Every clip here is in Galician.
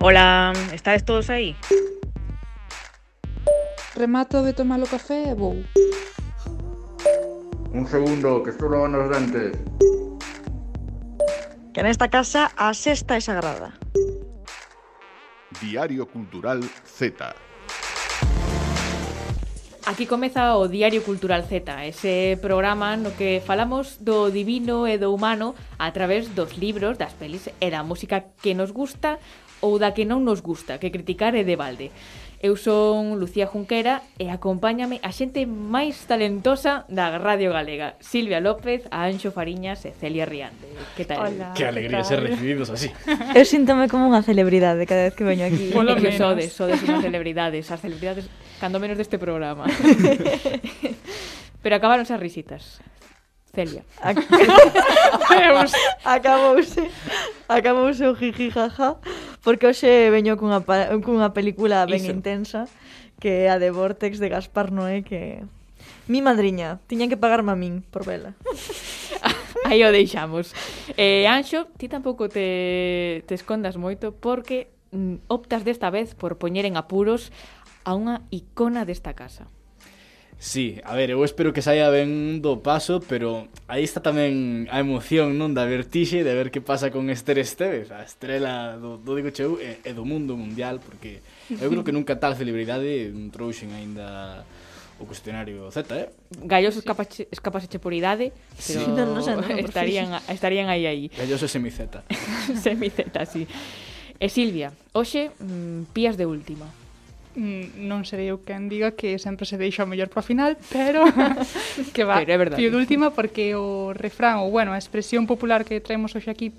Hola, estáis todos aí? Remato de tomar o café e vou. Un segundo, que estou lavando os dentes. Que nesta casa a sexta é sagrada. Diario Cultural Z. Aquí comeza o Diario Cultural Z, ese programa no que falamos do divino e do humano a través dos libros, das pelis e da música que nos gusta ou da que non nos gusta, que criticar é de balde. Eu son Lucía Junquera e acompáñame a xente máis talentosa da Radio Galega, Silvia López, a Anxo Fariñas e Celia Riante. Que tal? Hola, que alegría tal? ser recibidos así. Eu síntome como unha celebridade cada vez que veño aquí. Polo que sodes, sodes unhas celebridades, as celebridades cando menos deste programa. Pero acabaron as risitas. Celia. Deus. acabouse. Acabouse o jiji jaja, porque hoxe veño cunha, cunha película ben Iso. intensa, que é a de Vortex de Gaspar Noé, que Mi madriña, tiñan que pagarme a min por vela. Aí o deixamos. Eh, Anxo, ti tampouco te, te escondas moito porque mm, optas desta vez por poñer en apuros a unha icona desta casa. Sí, a ver, eu espero que saia ben do paso, pero aí está tamén a emoción, non, da vertixe de ver que pasa con Esther Esteves, a estrela do, do Digo Cheu e, e do mundo mundial, porque eu creo que nunca tal celebridade trouxen aínda o cuestionario Z, eh? Gallos escapache, escapaseche por idade, pero sí, non, non, non, estarían, estarían aí aí. Gallos e semi-Z, sí. E Silvia, hoxe, mm, pías de última. Mm, non serei eu quen diga que sempre se deixa o mellor para o final, pero que va, pero é verdade. Pío última porque o refrán, ou bueno, a expresión popular que traemos hoxe aquí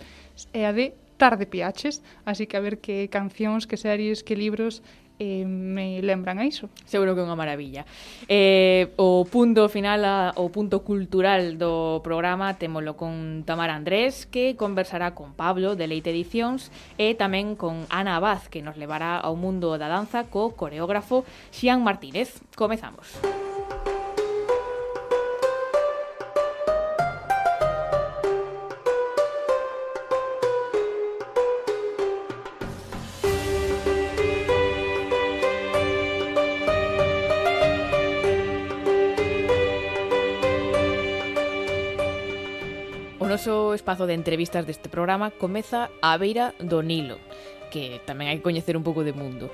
é a de tarde piaches, así que a ver que cancións, que series, que libros eh, me lembran a iso. Seguro que é unha maravilla. Eh, o punto final, a, o punto cultural do programa témolo con Tamara Andrés, que conversará con Pablo de Leite Edicións e tamén con Ana Abad, que nos levará ao mundo da danza co coreógrafo Xian Martínez. Comezamos. Comezamos. Noso espazo de entrevistas deste programa comeza á beira do Nilo, que tamén hai que coñecer un pouco de mundo.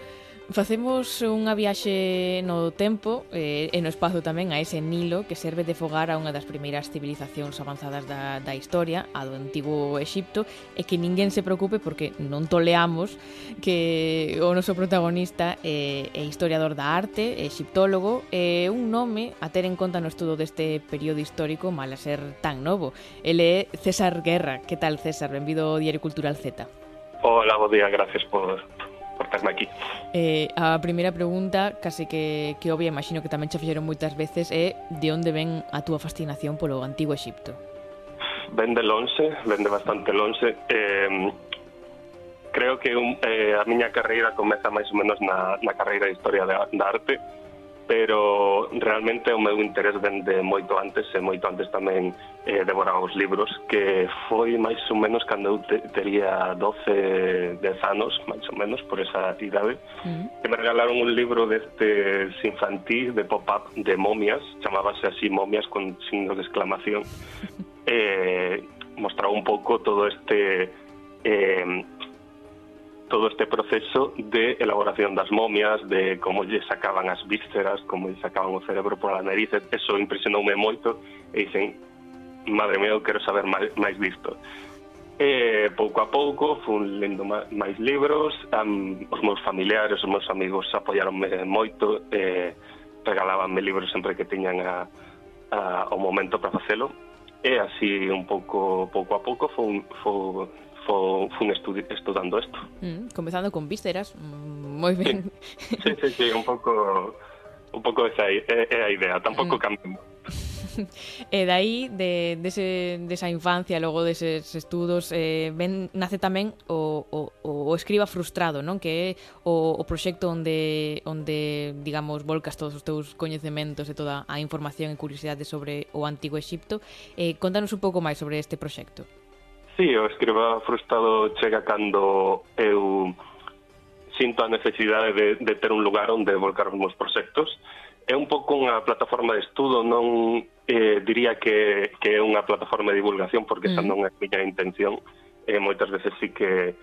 Facemos unha viaxe no tempo eh, e no espazo tamén a ese Nilo que serve de fogar a unha das primeiras civilizacións avanzadas da, da historia, a do antigo Exipto, e que ninguén se preocupe porque non toleamos que o noso protagonista é, é historiador da arte, é exiptólogo, é un nome a ter en conta no estudo deste período histórico mal a ser tan novo. Ele é César Guerra. Que tal, César? Benvido ao Diario Cultural Z. Hola, bo día, gracias por, portarme aquí. Eh, a primeira pregunta, case que, que obvia, imagino que tamén xa fixeron moitas veces, é de onde ven a túa fascinación polo antigo Exipto? Ven de lonxe, ven de bastante lonxe. Eh, creo que un, eh, a miña carreira comeza máis ou menos na, na carreira de Historia da, da Arte, pero realmente o meu interés vende moito antes e moito antes tamén eh, devoraba os libros que foi máis ou menos cando eu te, tería 12, 10 anos máis ou menos por esa idade uh -huh. que me regalaron un libro destes infantil de pop-up de momias chamábase así momias con signos de exclamación eh, mostraba un pouco todo este eh, todo este proceso de elaboración das momias, de como lle sacaban as vísceras, como lle sacaban o cerebro pola nariz, eso impresionoume moito e dicen, madre mía, quero saber máis, máis disto. E pouco a pouco fun lendo máis libros, um, os meus familiares, os meus amigos apoiaronme moito, e regalábanme libros sempre que tiñan a, a, o momento para facelo, e así un pouco pouco a pouco fun, fun fo, fun estudi estudando isto. Mm, comezando con vísceras, mm, moi ben. Sí, sí, sí, un pouco un pouco esa é, é a idea, tampouco mm. cambiamos. e eh, dai de dese de desa infancia, logo deses estudos, eh ben nace tamén o o o escriba frustrado, non? Que é o o proxecto onde onde digamos volcas todos os teus coñecementos e toda a información e curiosidade sobre o antigo Exipto. Eh contanos un pouco máis sobre este proxecto. Sí, o escriba frustrado chega cando eu sinto a necesidade de, de ter un lugar onde volcar os meus proxectos. É un pouco unha plataforma de estudo, non eh, diría que, que é unha plataforma de divulgación, porque mm. esa non é a miña intención. Eh, moitas veces sí que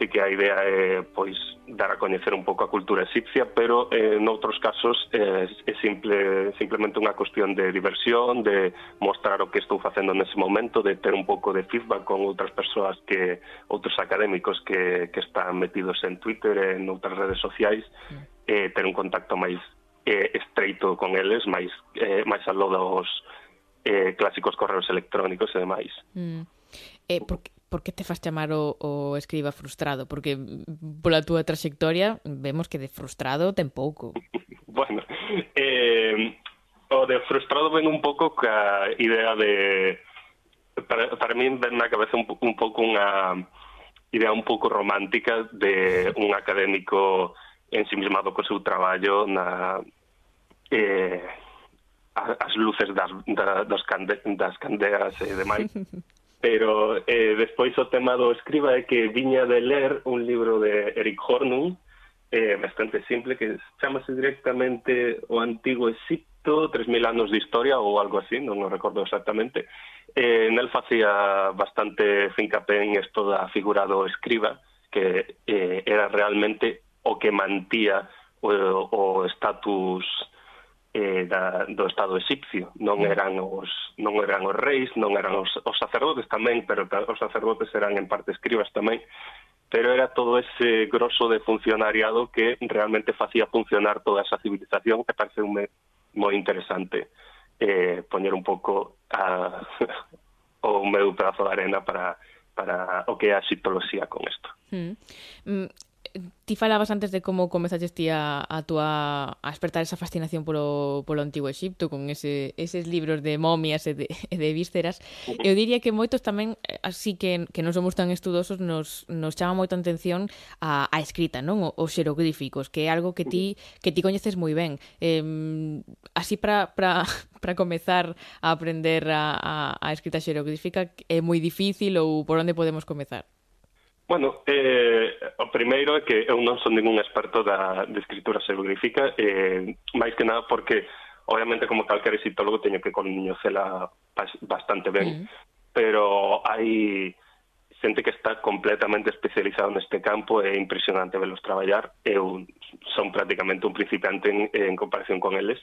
sí que a idea é pois dar a coñecer un pouco a cultura egipcia, pero eh, noutros casos eh, é simple, simplemente unha cuestión de diversión, de mostrar o que estou facendo nese momento, de ter un pouco de feedback con outras persoas que outros académicos que, que están metidos en Twitter e en outras redes sociais, mm. eh, ter un contacto máis eh, estreito con eles, máis eh, máis aló dos eh, clásicos correos electrónicos e demais. Mm. Eh, porque, por que te fas chamar o, o escriba frustrado? Porque pola túa trayectoria vemos que de frustrado ten pouco. bueno, eh, o de frustrado ven un pouco ca idea de... Para, para mí ven na cabeza un, un pouco unha idea un pouco romántica de un académico ensimismado co seu traballo na eh, as luces das, das, das, cande, das candeas e demais Pero eh, despois o tema do escriba é que viña de ler un libro de Eric Hornung, eh, bastante simple, que chamase directamente O Antigo Egipto, 3.000 anos de historia ou algo así, non o recordo exactamente. Eh, nel facía bastante fincapé en esto da figura do escriba, que eh, era realmente o que mantía o, o status eh, da, do Estado egipcio. Non mm. eran os, non eran os reis, non eran os, os sacerdotes tamén, pero os sacerdotes eran en parte escribas tamén, pero era todo ese grosso de funcionariado que realmente facía funcionar toda esa civilización, que parece un moi interesante eh, poñer un pouco a, o meu pedazo de arena para para o que é a xitoloxía con isto. Mm. mm ti falabas antes de como comezaches ti a, a tua a despertar esa fascinación polo, polo antigo Egipto con ese, eses libros de momias e de, e de vísceras. Eu diría que moitos tamén así que, que non somos tan estudosos nos, nos chama moito atención a, a escrita non? O, os xeroglíficos que é algo que ti que ti coñeces moi ben. Eh, así para para para comezar a aprender a, a, a escrita xeroglífica é moi difícil ou por onde podemos comezar? Bueno, eh, o primeiro é que eu non son ningún experto da, de escritura xeroglífica, eh, máis que nada porque, obviamente, como calquer xitólogo, teño que coñecela bastante ben, mm. pero hai xente que está completamente especializado neste campo, é impresionante velos traballar, eu son prácticamente un principiante en, en comparación con eles,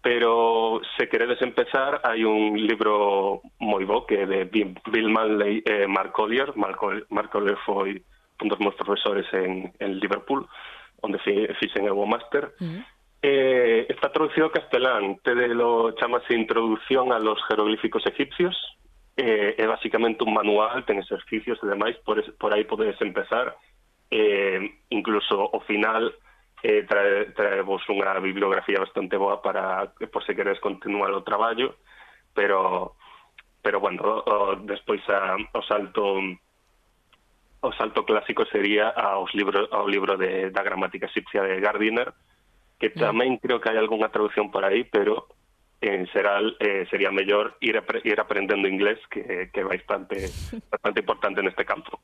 pero se queredes empezar hai un libro moi bo que de Bill Manley e eh, Mark Collier Mark, Mark Collier foi un dos meus profesores en, en Liverpool onde fixen o máster uh -huh. eh, está traducido ao castelán lo chamase Introducción a los jeroglíficos egipcios eh, é basicamente un manual, ten exercicios e demais, por, es, por aí podes empezar. Eh, incluso o final eh, trae, traevos unha bibliografía bastante boa para por se queres continuar o traballo pero pero bueno o, despois a, o salto o salto clásico sería aos libro, ao libro de, da gramática egipcia de Gardiner que mm. tamén creo que hai algunha traducción por aí pero eh, será eh, sería mellor ir, apre ir aprendendo inglés que, que bastante, bastante importante neste campo.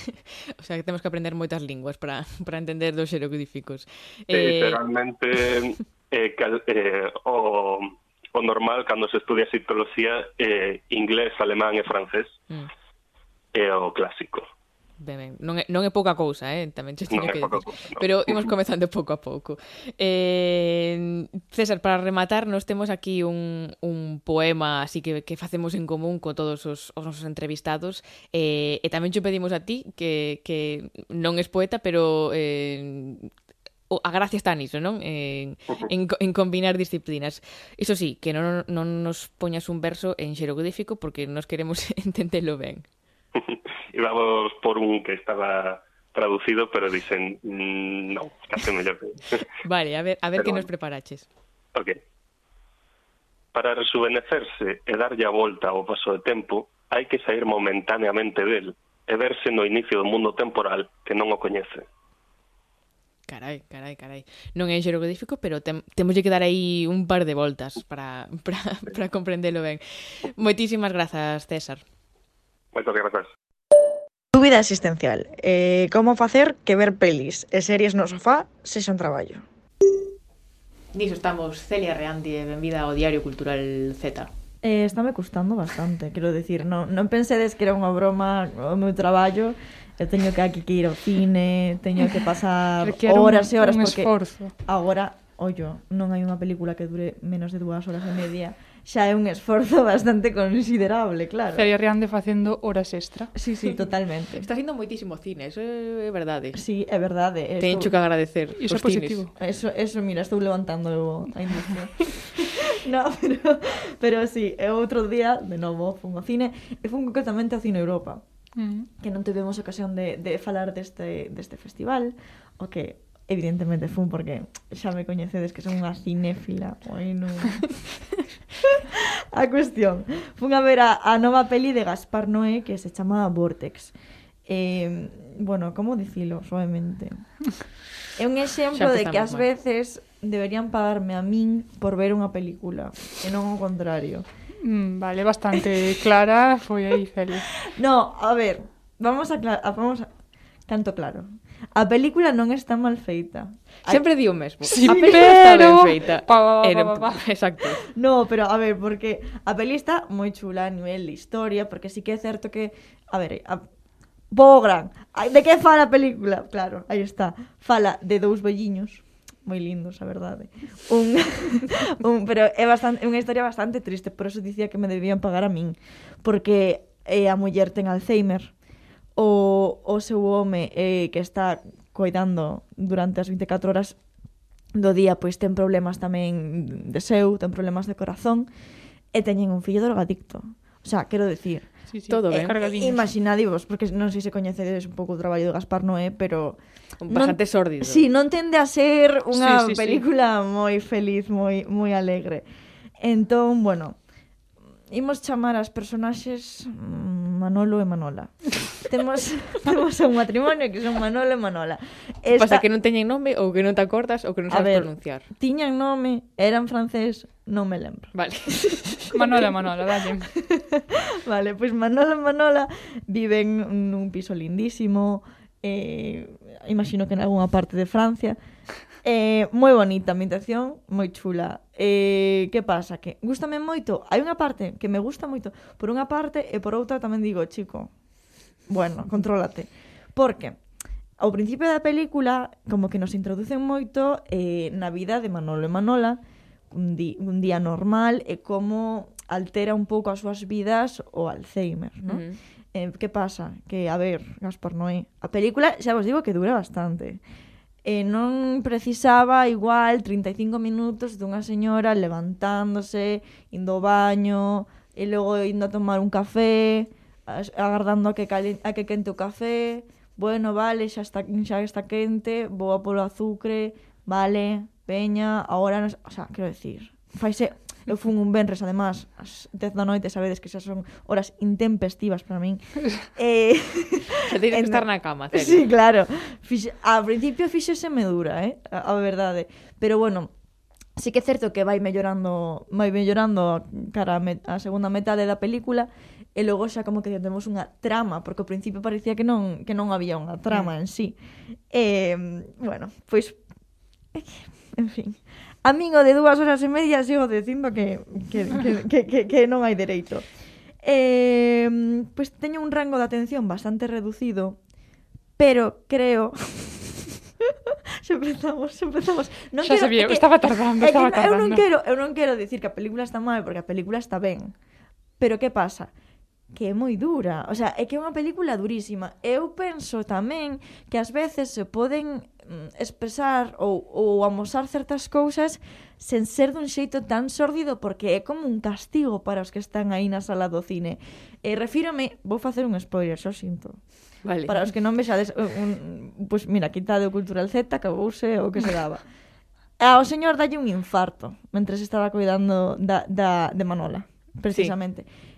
o sea, que temos que aprender moitas linguas para, para entender dos xeroglíficos. Eh... Literalmente, eh, cal, eh, o, o normal, cando se estudia psicología, eh, inglés, alemán e francés, mm. é eh, o clásico. Ben, ben. Non, é, non é pouca cousa, eh? tamén che teño non que dicir. No. Pero imos comezando pouco a pouco. Eh, César, para rematar, nos temos aquí un, un poema así que, que facemos en común co todos os, os nosos entrevistados. Eh, e tamén che pedimos a ti, que, que non es poeta, pero eh, a gracia está niso, non? En, en, en combinar disciplinas. Iso sí, que non, non nos poñas un verso en xeroglífico porque nos queremos entendelo ben íbamos por un que estaba traducido, pero dicen, mmm, no, casi mellor. vale, a ver, a ver pero que bueno. nos preparaches. Ok. Para rejuvenecerse e darlle a volta ao paso de tempo, hai que sair momentaneamente del e verse no inicio do mundo temporal que non o coñece. Carai, carai, carai. Non é xeroglífico, pero tem, temos que dar aí un par de voltas para, para, para comprendelo ben. Moitísimas grazas, César. Moitas grazas. Dúbida existencial. Eh, como facer que ver pelis e series no sofá sexan traballo? Niso estamos Celia Reandi e benvida ao Diario Cultural Z. Eh, está me custando bastante, quero decir, non, non pensedes que era unha broma o meu traballo, eu teño que aquí que ir ao cine, teño que pasar Requiero horas un, e horas un porque esforzo. agora, ollo, non hai unha película que dure menos de dúas horas e media xa é un esforzo bastante considerable, claro. Sería Riande facendo horas extra. Sí, sí, totalmente. Está haciendo moitísimo cine, eso é verdade. Sí, é verdade. Estou... Tencho que agradecer Iso é positivo. Cines. Eso, eso, mira, estou levantando a industria. no, pero, pero sí, outro día, de novo, fun ao cine, e fun concretamente ao Cine Europa, mm. que non tivemos ocasión de, de falar deste, deste festival, o que Evidentemente fun porque xa me coñecedes que son unha cinéfila. Oi, non. a cuestión. Fun a ver a, a nova peli de Gaspar Noé que se chama Vortex. Eh, bueno, como dicilo suavemente. É un exemplo de que ás veces deberían pagarme a min por ver unha película, e non o contrario. Mm, vale, bastante clara foi aí, Feli. No, a ver, vamos a, vamos a tanto claro. A película non está mal feita. Sempre di o mesmo. Sí, a película pero... está ben feita. Pa, pa, pa, pa, pa. Exacto. No, pero a ver, porque a peli está moi chula a nivel de historia, porque sí que é certo que... A ver, a... Bogran. De que fala a película? Claro, aí está. Fala de dous velliños moi lindos, a verdade. Un, un pero é bastante é unha historia bastante triste, por eso dicía que me debían pagar a min, porque eh, a muller ten Alzheimer o, o seu home eh, que está coidando durante as 24 horas do día pois ten problemas tamén de seu, ten problemas de corazón e teñen un fillo drogadicto. O sea, quero decir, sí, sí. todo ben. Eh, imaginadivos, porque non sei se coñecedes un pouco o traballo de Gaspar Noé, pero un bastante sórdido. Si, sí, non tende a ser unha sí, sí, película sí. moi feliz, moi moi alegre. Entón, bueno, Imos chamar as personaxes mm, Manolo e Manola. temos, temos un matrimonio que son Manolo e Manola. Esta... Pasa que non teñen nome ou que non te acordas ou que non sabes ver, pronunciar. Tiñan nome, eran francés, non me lembro. Vale. Manola, Manola, dalle. vale, pois pues e Manola viven nun piso lindísimo, eh, imagino que en algunha parte de Francia, Eh, moi bonita a ambientación, moi chula. Eh, que pasa? Que gustame moito, hai unha parte que me gusta moito, por unha parte e por outra tamén digo, chico, bueno, contrólate. Porque ao principio da película como que nos introducen moito eh, na vida de Manolo e Manola, un, di, un día normal e como altera un pouco as súas vidas o Alzheimer, non? Uh eh, que pasa? Que, a ver, Gaspar Noé, a película xa vos digo que dura bastante e non precisaba igual 35 minutos dunha señora levantándose, indo ao baño, e logo indo a tomar un café, agardando a que, calen, a que quente o café, bueno, vale, xa está, xa está quente, vou a polo azucre, vale, veña, agora, nos, o sea, quero decir, faise Eu fun un benres, además, as 10 da noite, sabedes que xa son horas intempestivas para min. eh, xa tens que estar na cama, serio. Sí, claro. Fixe, ao principio fixeseme dura, eh? A, a verdade. Pero bueno, sí que é certo que vai mellorando vai mellorando cara a, me, a segunda metade da película e logo xa como que temos unha trama, porque ao principio parecía que non que non había unha trama mm. en sí. Eh, bueno, pois eh, en fin, a min o de dúas horas e media sigo dicindo que, que, que, que, que, que non hai dereito. Eh, pois pues teño un rango de atención bastante reducido, pero creo Se empezamos, se empezamos. Non Xa quero, sabía, que, estaba tardando, estaba que, tardando. Eu non quero, eu non quero dicir que a película está mal, porque a película está ben. Pero que pasa? que é moi dura, o sea, é que é unha película durísima. Eu penso tamén que ás veces se poden Mm, expresar ou, ou amosar certas cousas sen ser dun xeito tan sórdido porque é como un castigo para os que están aí na sala do cine. E refírome, vou facer un spoiler, xo sinto. Vale. Para os que non vexades, un, pues mira, quitade o Cultural Z, acabouse o que se daba. Ao señor dalle un infarto mentre estaba cuidando da, da, de Manola, precisamente. Sí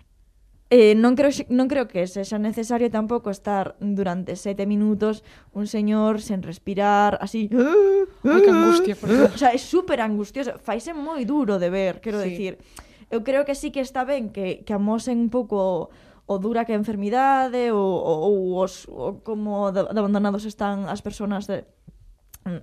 Eh, non, creo, non creo que sexa necesario tampouco estar durante sete minutos un señor sen respirar, así... Ai, que angustia, por favor. O sea, é super angustioso. Faise moi duro de ver, quero sí. decir. Eu creo que sí que está ben que, que amosen un pouco o dura que a enfermidade ou, ou, os, o como de, de abandonados están as persoas de,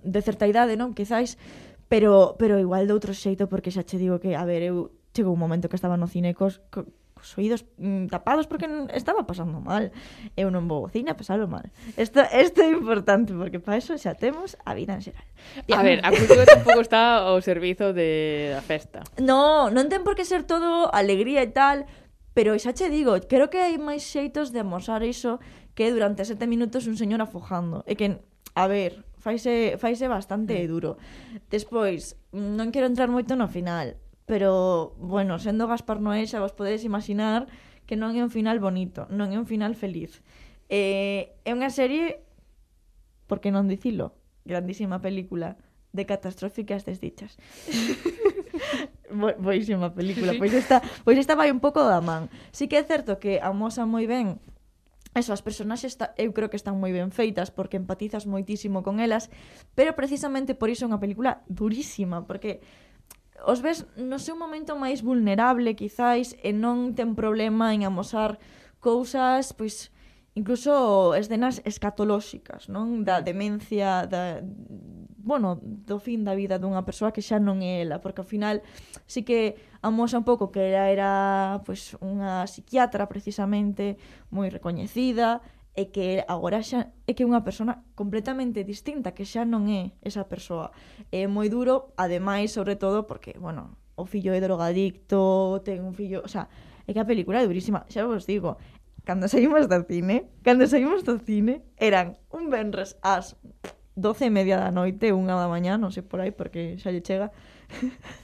de certa idade, non? Quizáis, pero, pero igual de outro xeito, porque xa che digo que, a ver, eu chegou un momento que estaba no cine cos, co, cos oídos mm, tapados porque estaba pasando mal. Eu non vou cine a pasalo mal. Isto isto é importante porque para eso xa temos a vida en xeral. A, a ver, a cultura tampouco está ao servizo de da festa. No, non ten por que ser todo alegría e tal, pero xa che digo, creo que hai máis xeitos de amosar iso que durante sete minutos un señor afojando. E que, a ver, faise, faise bastante mm. duro. Despois, non quero entrar moito no final, Pero, bueno, sendo Gaspar Noé xa vos podedes imaginar que non é un final bonito, non é un final feliz. Eh, é unha serie, por que non dicilo, grandísima película de catastróficas desdichas. Bo, boísima película, sí, sí. pois esta, pois esta vai un pouco da man. Sí que é certo que amosa moi ben Eso, as personaxes está, eu creo que están moi ben feitas porque empatizas moitísimo con elas, pero precisamente por iso é unha película durísima, porque os ves no seu momento máis vulnerable, quizáis, e non ten problema en amosar cousas, pois, incluso escenas escatolóxicas, non? Da demencia, da, bueno, do fin da vida dunha persoa que xa non é ela, porque ao final sí que amosa un pouco que ela era, era pois, unha psiquiatra precisamente moi recoñecida, e que agora xa é que é unha persona completamente distinta, que xa non é esa persoa. É moi duro, ademais, sobre todo, porque, bueno, o fillo é drogadicto, ten un fillo... O sea, é que a película é durísima. Xa vos digo, cando saímos do cine, cando saímos do cine, eran un venres ás 12 e media da noite, unha da mañá, non sei por aí, porque xa lle chega.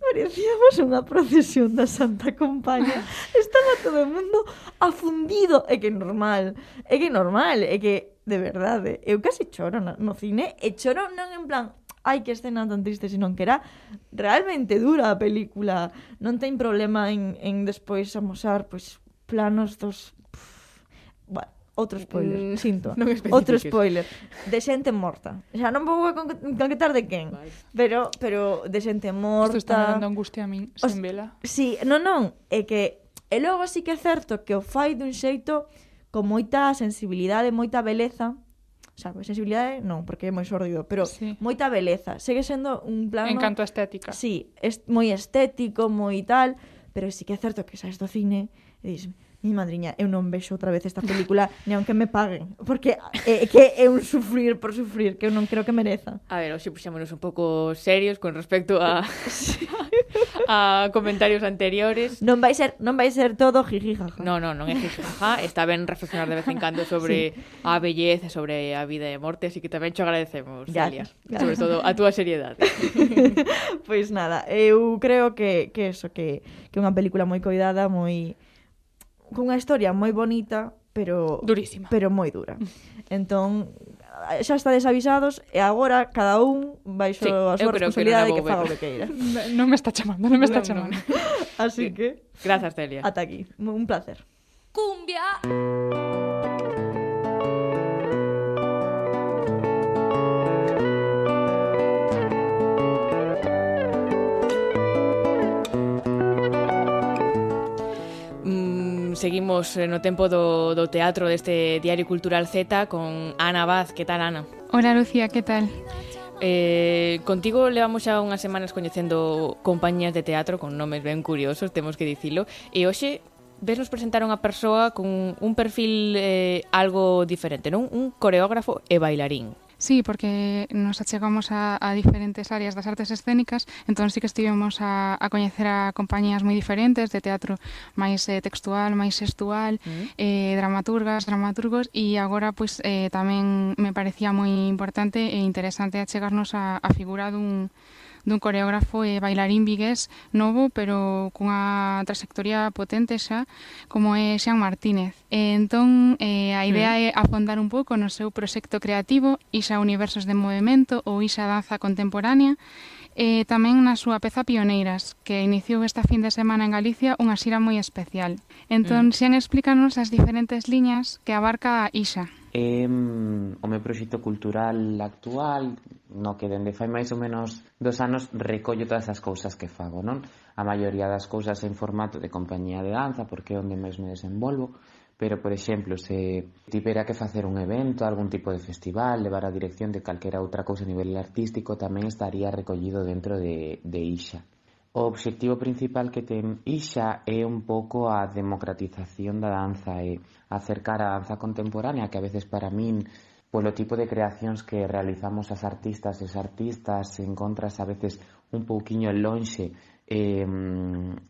Parecíamos unha procesión da Santa Compaña. Estaba todo o mundo afundido. É que normal, é que normal, é que, de verdade, eu casi choro no, no cine e choro non en plan, ai que escena tan triste, senón que era realmente dura a película. Non ten problema en, en despois amosar pois, planos dos outro mm, spoiler, mm, sinto. Non outro spoiler de xente morta. Xa non vou a concretar de quen, pero pero de xente morta. Isto está dando angustia a min, sen vela. Si, sí, non, non, é que e logo sí que é certo que o fai dun xeito con moita sensibilidade, moita beleza, O sea, sensibilidade non, porque é moi sordido, pero sí. moita beleza. Segue sendo un plano... En canto a estética. Sí, é moi estético, moi tal, pero sí que é certo que saes do cine e dis, mi madriña, eu non vexo outra vez esta película, ni aunque me paguen, porque é eh, que é un sufrir por sufrir que eu non creo que mereza. A ver, hoxe puxémonos un pouco serios con respecto a a comentarios anteriores. Non vai ser, non vai ser todo jijijaja. No, no, non é jijijaja, está ben reflexionar de vez en cando sobre sí. a belleza, sobre a vida e a morte, así que tamén cho agradecemos, ya, Celia, sobre todo a túa seriedade. pois pues nada, eu creo que que eso que que é unha película moi coidada, moi cunha historia moi bonita, pero durísima. Pero moi dura. Entón, xa estades avisados e agora cada un baixo sí, a súa responsabilidade que, que faga o que queira. Non me está chamando, non me está non, chamando. Así sí. que, grazas Celia. Ata aquí, un placer. Cumbia. seguimos eh, no tempo do, do teatro deste Diario Cultural Z con Ana Vaz. Que tal, Ana? Hola, Lucía, que tal? Eh, contigo levamos xa unhas semanas coñecendo compañías de teatro con nomes ben curiosos, temos que dicilo, e hoxe vesnos presentar unha persoa con un perfil eh, algo diferente, non? Un coreógrafo e bailarín. Sí, porque nos achegamos a, a, diferentes áreas das artes escénicas, entón sí que estivemos a, a coñecer a compañías moi diferentes de teatro máis eh, textual, máis gestual, mm. eh, dramaturgas, dramaturgos, e agora pois eh, tamén me parecía moi importante e interesante achegarnos a, a figura dun, dun coreógrafo e bailarín vigués novo, pero cunha trayectoria potente xa, como é Xan Martínez. E entón, eh, a idea mm. é afondar un pouco no seu proxecto creativo, Isa Universos de Movimento ou Isa Danza Contemporánea, e tamén na súa peza Pioneiras, que iniciou esta fin de semana en Galicia unha xira moi especial. Entón, mm. Xan explícanos as diferentes liñas que abarca Isa é o meu proxecto cultural actual no que dende fai máis ou menos dos anos recollo todas as cousas que fago non? A maioría das cousas en formato de compañía de danza porque é onde máis me desenvolvo pero por exemplo se tivera que facer un evento algún tipo de festival levar a dirección de calquera outra cousa a nivel artístico tamén estaría recollido dentro de, de Ixa. O obxectivo principal que ten Ixa é un pouco a democratización da danza e acercar a danza contemporánea, que a veces para min, polo tipo de creacións que realizamos as artistas e as artistas, se encontras a veces un pouquiño lonxe eh,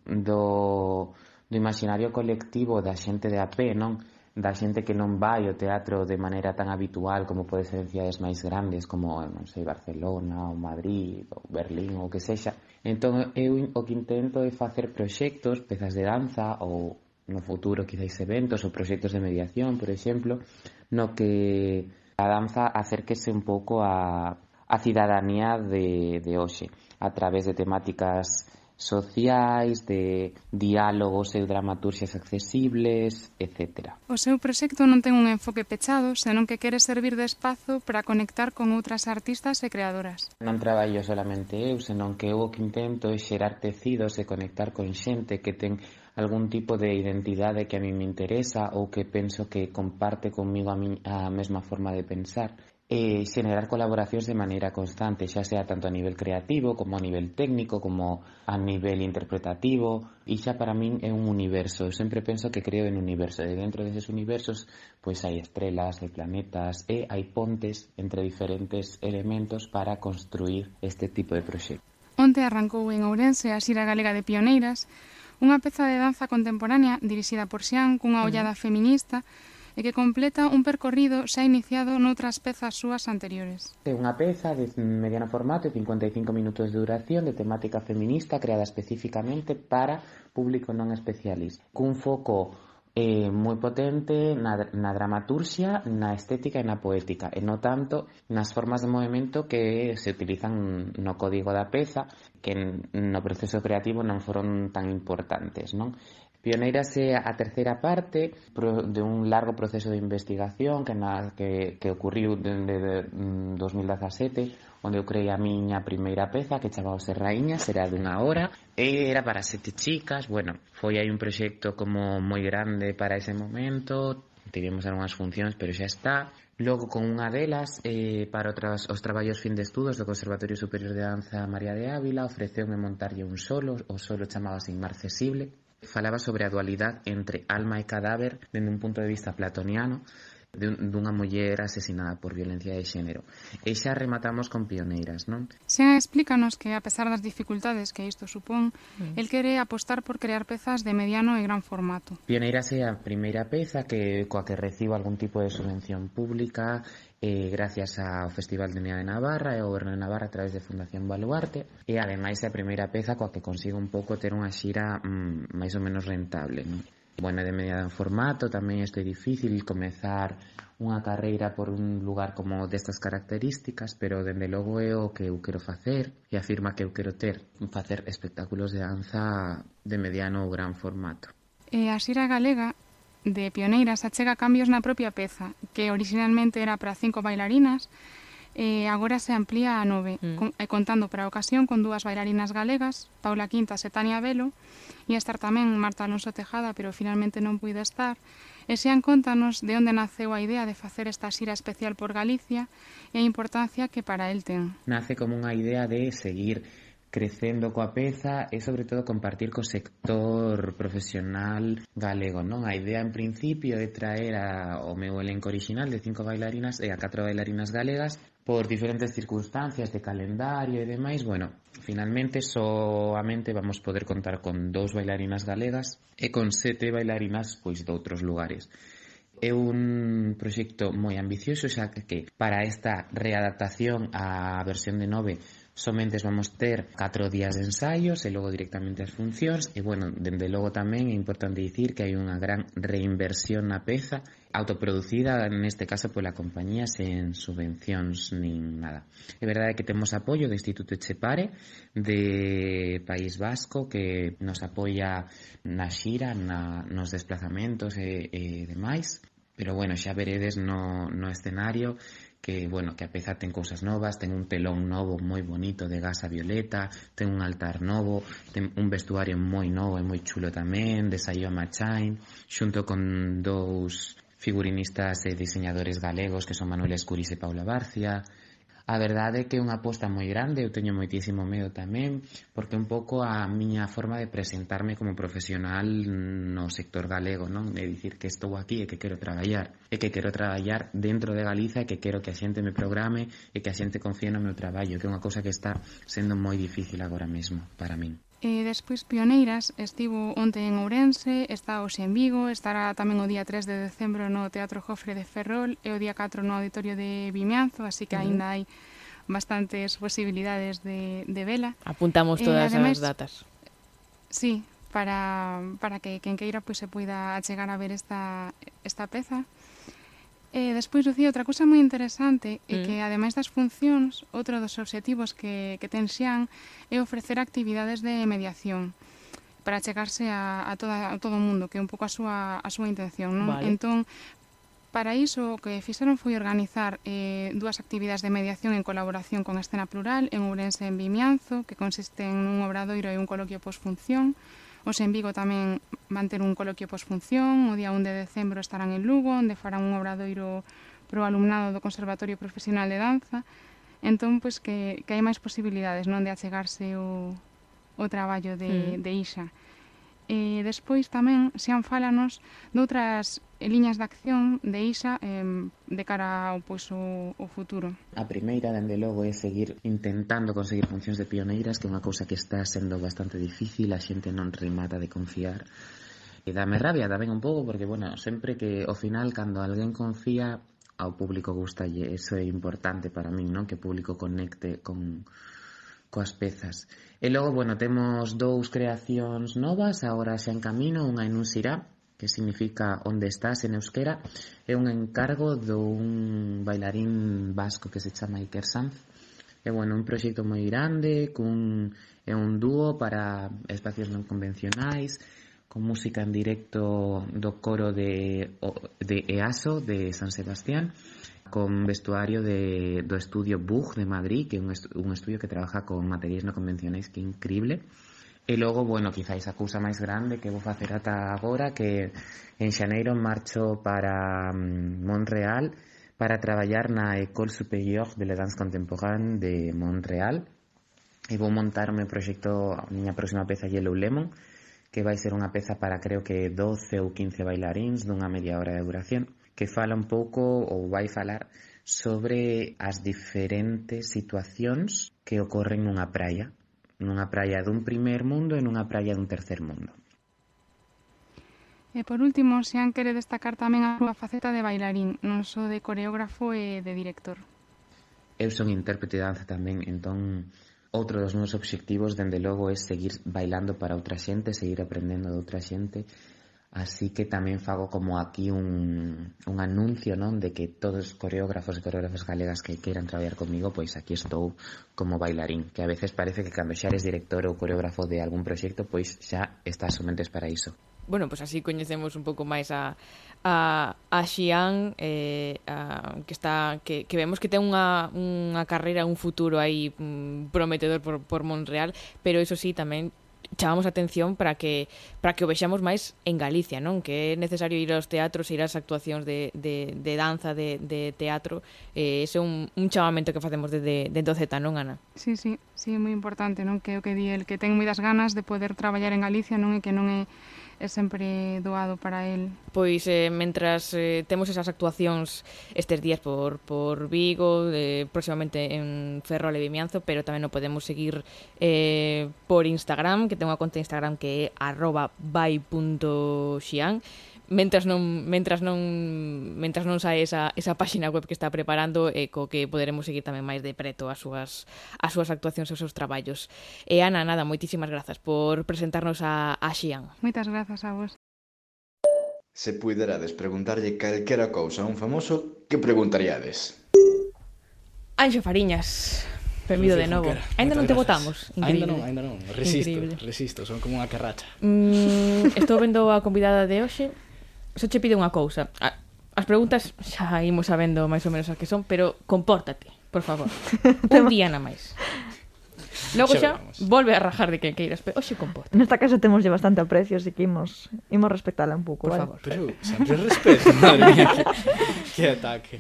do, do imaginario colectivo da xente de a pé, non? da xente que non vai ao teatro de maneira tan habitual como pode ser en cidades máis grandes como, non sei, Barcelona ou Madrid ou Berlín ou que sexa. Entón, eu o que intento é facer proxectos, pezas de danza ou no futuro quizáis eventos ou proxectos de mediación, por exemplo, no que a danza acérquese un pouco a, a cidadanía de, de hoxe a través de temáticas sociais, de diálogos e dramaturxias accesibles, etc. O seu proxecto non ten un enfoque pechado, senón que quere servir de espazo para conectar con outras artistas e creadoras. Non traballo solamente eu, senón que eu o que intento é xerar tecidos e conectar con xente que ten algún tipo de identidade que a mí me interesa ou que penso que comparte comigo a, mi, a mesma forma de pensar eh, generar colaboracións de maneira constante, xa sea tanto a nivel creativo como a nivel técnico, como a nivel interpretativo, e xa para min é un universo. Eu sempre penso que creo en universo, e dentro deses universos pois hai estrelas, hai planetas eh, e hai pontes entre diferentes elementos para construir este tipo de proxecto. Onte arrancou en Ourense a Xira Galega de Pioneiras, unha peza de danza contemporánea dirixida por Xian cunha ollada feminista e que completa un percorrido xa iniciado noutras pezas súas anteriores. É unha peza de mediano formato e 55 minutos de duración de temática feminista creada especificamente para público non especialista, cun foco eh, moi potente na, na dramaturxia, na estética e na poética, e no tanto nas formas de movimento que se utilizan no código da peza, que no proceso creativo non foron tan importantes, non? Pioneirase a terceira parte de un largo proceso de investigación que, na, que, que ocurriu dende de 2017 mm, onde eu creei a miña primeira peza que chamaose Raíña, será dunha hora e era para sete chicas. Bueno, foi aí un proxecto como moi grande para ese momento tivemos algunhas funcións, pero xa está. Logo, con unha delas, eh, para outras, os traballos fin de estudos do Conservatorio Superior de Danza María de Ávila, ofreceume montarlle un solo, o solo chamado Inmarcesible, falaba sobre a dualidade entre alma e cadáver dende un punto de vista platoniano de dunha muller asesinada por violencia de xénero. E xa rematamos con pioneiras, non? Xa explícanos que, a pesar das dificultades que isto supón, mm. el quere apostar por crear pezas de mediano e gran formato. Pioneiras é a primeira peza que coa que recibo algún tipo de subvención pública eh, gracias ao Festival de Nea de Navarra e ao Goberno de Navarra a través de Fundación Baluarte e ademais é a primeira peza coa que consigo un pouco ter unha xira mm, máis ou menos rentable non? bueno, de mediada en formato, tamén este difícil comezar unha carreira por un lugar como destas características, pero dende logo é o que eu quero facer e afirma que eu quero ter, facer espectáculos de danza de mediano ou gran formato. E a xira galega de Pioneiras achega cambios na propia peza, que originalmente era para cinco bailarinas, e agora se amplía a nove, mm. con, e contando para a ocasión con dúas bailarinas galegas, Paula Quintas e Tania Velo, e estar tamén Marta Alonso Tejada, pero finalmente non puide estar, e sean contanos de onde naceu a idea de facer esta xira especial por Galicia e a importancia que para el ten. Nace como unha idea de seguir crecendo coa peza e sobre todo compartir co sector profesional galego, non? A idea en principio é traer a, o meu elenco original de cinco bailarinas e a catro bailarinas galegas por diferentes circunstancias de calendario e demais, bueno, finalmente soamente vamos poder contar con dous bailarinas galegas e con sete bailarinas pois de outros lugares. É un proxecto moi ambicioso, xa que para esta readaptación á versión de 9 Somente vamos ter 4 días de ensaios e logo directamente as funcións e bueno, dende logo tamén é importante dicir que hai unha gran reinversión na peza autoproducida neste caso pola compañía sen subvencións nin nada. É verdade que temos apoio do Instituto Chepare de País Vasco que nos apoia na xira, na, nos desplazamentos e, e demais. Pero bueno, xa veredes no, no escenario que, bueno, que a peza ten cousas novas, ten un telón novo moi bonito de gasa violeta, ten un altar novo, ten un vestuario moi novo e moi chulo tamén, de Sayoma Chain, xunto con dous figurinistas e diseñadores galegos que son Manuel Escuris e Paula Barcia, A verdade é que é unha aposta moi grande, eu teño moitísimo medo tamén, porque un pouco a miña forma de presentarme como profesional no sector galego, non? De dicir que estou aquí e que quero traballar, e que quero traballar dentro de Galiza e que quero que a xente me programe e que a xente confíe no meu traballo, que é unha cousa que está sendo moi difícil agora mesmo para min. E despois Pioneiras estivo onte en Ourense, está hoxe en Vigo, estará tamén o día 3 de decembro no Teatro Jofre de Ferrol e o día 4 no Auditorio de Vimianzo, así que uh -huh. aínda hai bastantes posibilidades de, de vela. Apuntamos todas eh, ademais, as datas. Sí, para, para que quen queira pois, se poida achegar a ver esta, esta peza. E despois, Lucía, outra cousa moi interesante é mm. que, ademais das funcións, outro dos obxectivos que, que ten Xian é ofrecer actividades de mediación para chegarse a, a, toda, a todo o mundo, que é un pouco a súa, a súa intención. Non? Vale. Entón, para iso, o que fixeron foi organizar eh, dúas actividades de mediación en colaboración con Escena Plural en Ourense en Vimianzo, que consisten nun obradoiro e un coloquio posfunción, función Os en Vigo tamén van ter un coloquio posfunción, o día 1 de decembro estarán en Lugo, onde farán un obradoiro pro alumnado do Conservatorio Profesional de Danza. Entón, pois que, que hai máis posibilidades non de achegarse o, o traballo de, mm. de Ixa. E despois tamén Sean fálanos doutras liñas de acción de ISA eh, de cara ao, pois, o, o futuro? A primeira, dende logo, é seguir intentando conseguir funcións de pioneiras, que é unha cousa que está sendo bastante difícil, a xente non remata de confiar. E dame rabia tamén un pouco, porque, bueno, sempre que, ao final, cando alguén confía, ao público gustalle, eso é importante para min, non? Que o público conecte con, coas pezas. E logo, bueno, temos dous creacións novas, agora xa en camino, unha en un sirá, que significa onde estás? en euskera, é un encargo dun bailarín vasco que se chama Iker Sanz, é bueno, un proxecto moi grande, cun é un dúo para espacios non convencionais, con música en directo do coro de, de EASO de San Sebastián con vestuario de, do estudio Bug de Madrid, que é un, est un estudio que trabaja con materiais non convencionais que é increíble. E logo, bueno, quizáis a cousa máis grande que vou facer ata agora que en xaneiro marcho para mm, Montreal para traballar na École Supérieure de la Danse Contemporaine de Montreal e vou montar o meu proxecto, a miña próxima peza Yellow Lemon que vai ser unha peza para creo que 12 ou 15 bailaríns dunha media hora de duración que fala un pouco ou vai falar sobre as diferentes situacións que ocorren nunha praia, nunha praia dun primer mundo e nunha praia dun tercer mundo. E por último, Sean quere destacar tamén a súa faceta de bailarín, non só de coreógrafo e de director. Eu son intérprete de danza tamén, entón outro dos meus obxectivos dende logo é seguir bailando para outra xente, seguir aprendendo de outra xente Así que tamén fago como aquí un, un anuncio, non, de que todos os coreógrafos e coreógrafas galegas que queiran traballar comigo, pois aquí estou como bailarín, que a veces parece que cando xa eres director ou coreógrafo de algún proxecto, pois xa estás somentes para iso. Bueno, pois así coñecemos un pouco máis a, a, a Xian eh, a, que está que, que vemos que ten unha, unha carreira, un futuro aí mm, prometedor por, por Montreal, pero iso sí, tamén chamamos a atención para que para que o vexamos máis en Galicia, non? Que é necesario ir aos teatros, ir ás actuacións de, de, de danza, de, de teatro. Eh, ese é un, un chamamento que facemos desde de, de Z, non, Ana? Sí, sí, sí, é moi importante, non? Que o que di el que ten moitas ganas de poder traballar en Galicia, non? E que non é é sempre doado para el. Pois, eh, mentras eh, temos esas actuacións estes días por, por Vigo, eh, próximamente en Ferrol e Vimianzo, pero tamén o podemos seguir eh, por Instagram, que ten unha conta de Instagram que é arroba by.xian, mentras non mentras non mentras non sae esa esa páxina web que está preparando e co que poderemos seguir tamén máis de preto as súas as súas actuacións e os seus traballos. E Ana, nada, moitísimas grazas por presentarnos a a Xian. Moitas grazas a vos. Se puiderades preguntarlle calquera cousa a un famoso, que preguntaríades? Anxo Fariñas, Benvido de novo. Ainda non te votamos. Ainda non, ainda non. Resisto, Increíble. resisto, son como unha carracha. Mm, estou vendo a convidada de hoxe só che pide unha cousa. As preguntas xa imos sabendo máis ou menos as que son, pero compórtate, por favor. Un día na máis. Logo xa, xa volve a rajar de que queiras, pero oxe comporta. Nesta casa temos lle bastante aprecio, así que imos, imos respetala un pouco, por vale? favor. Pero sempre respeto, madre mía, que, que ataque.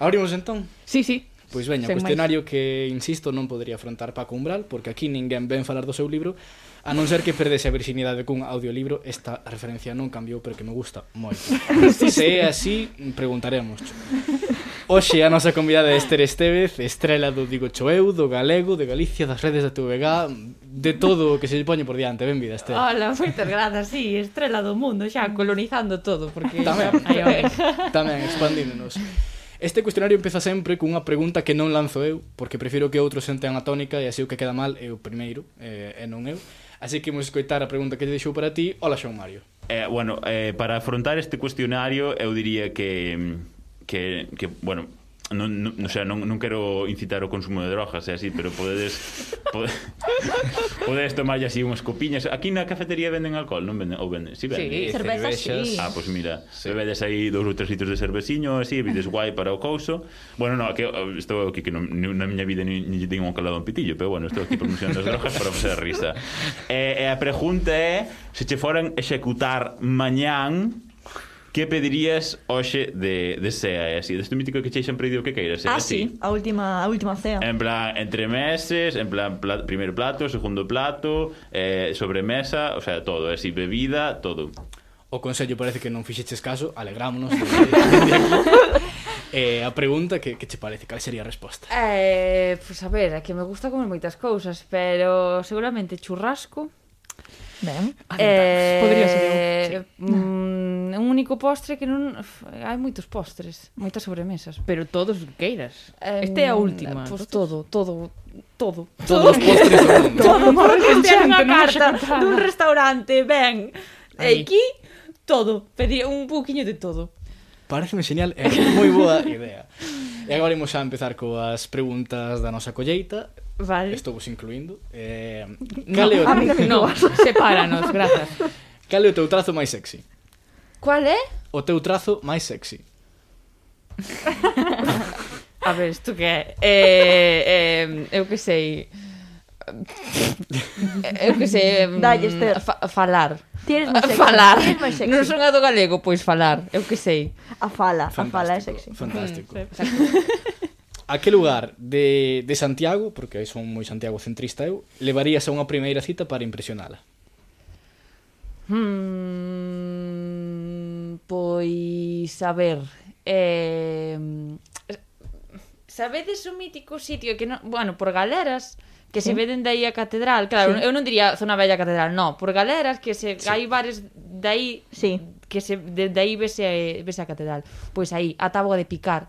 Abrimos entón? Sí, sí. Pois veña, Sen cuestionario máis. que, insisto, non podría afrontar Paco Umbral, porque aquí ninguén ven falar do seu libro, A non ser que perdese a virxinidade cun audiolibro, esta referencia non cambiou, pero que me gusta moito. Se é así, preguntaremos. Oxe, a nosa convidada é Esther Estevez, estrela do Digo Choeu, do Galego, de Galicia, das redes da TVG, de todo o que se lle poñe por diante. Benvida, Esther. Hola, moitas grazas, sí, estrela do mundo, xa colonizando todo, porque... Tamén, Ay, tamén, tamén expandíndonos. Este cuestionario empeza sempre cunha pregunta que non lanzo eu, porque prefiro que outros senten a tónica e así o que queda mal é o primeiro, eh, e non eu. Así que imos escoitar a pregunta que te deixou para ti. Ola, Xoan Mario. Eh, bueno, eh, para afrontar este cuestionario, eu diría que que, que bueno, non, non, o sea, non, non quero incitar o consumo de drogas e así, pero podedes pode, podedes tomar así unhas copiñas. Aquí na cafetería venden alcohol, non venden? Ou venden? Si venden. Sí, cerveza, sí. Ah, pois pues mira, sí. bebedes aí dous ou tres litros de cerveciño, así, vides guai para o couso. Bueno, no, que estou aquí que non, na miña vida ni, ni tengo un calado un pitillo, pero bueno, estou aquí pronunciando as drogas para facer risa. E, e a pregunta é se che foran executar mañán Que pedirías hoxe de, de SEA? é así? Deste mítico que che sempre pedido que queiras, ah, así? sí, a última, a última cea. En plan, entre meses, en plan, pla, primeiro plato, segundo plato, eh, sobremesa, o sea, todo, é así, bebida, todo. O consello parece que non fixeches caso, alegrámonos. De, de, Eh, a pregunta que, que che parece? Cal sería a resposta? Eh, pois pues a ver, é que me gusta comer moitas cousas, pero seguramente churrasco Ben, ah, eh, podería ser. Sí. Mm, un único postre que non hai moitos postres, moitas sobremesas, pero todos queiras. Um, este é a última. Pois pues todo, todo, todo. Todos os postres do mundo. Todo, porque este unha carta dun restaurante, ben. E aquí todo, pedir un pouquiño de todo. Pareceme genial, é moi boa idea. E agora imos a empezar coas preguntas da nosa colleita. Vale. Estou vos incluindo. Eh, cal é o... No, sepáranos, grazas. Cal é o teu trazo máis sexy? Cual é? O teu trazo máis sexy. A ver, isto que é? Eh, eh, eu que sei... Eu que sei... Dalle, Esther. Fa falar. Tienes máis sexy. Falar. Non son a do galego, pois falar. Eu que sei. A fala. Fantástico, a fala é sexy. Fantástico. Mm, A que lugar de, de Santiago, porque son moi Santiago centrista eu, levarías a unha primeira cita para impresionala? Hmm, pois, a ver... Eh, sabedes un mítico sitio que non... Bueno, por galeras que se sí. veden dai a catedral, claro, sí. eu non diría zona bella catedral, no, por galeras que se sí. hai bares dai sí. que se de, aí vese vese a catedral. Pois aí, a táboa de picar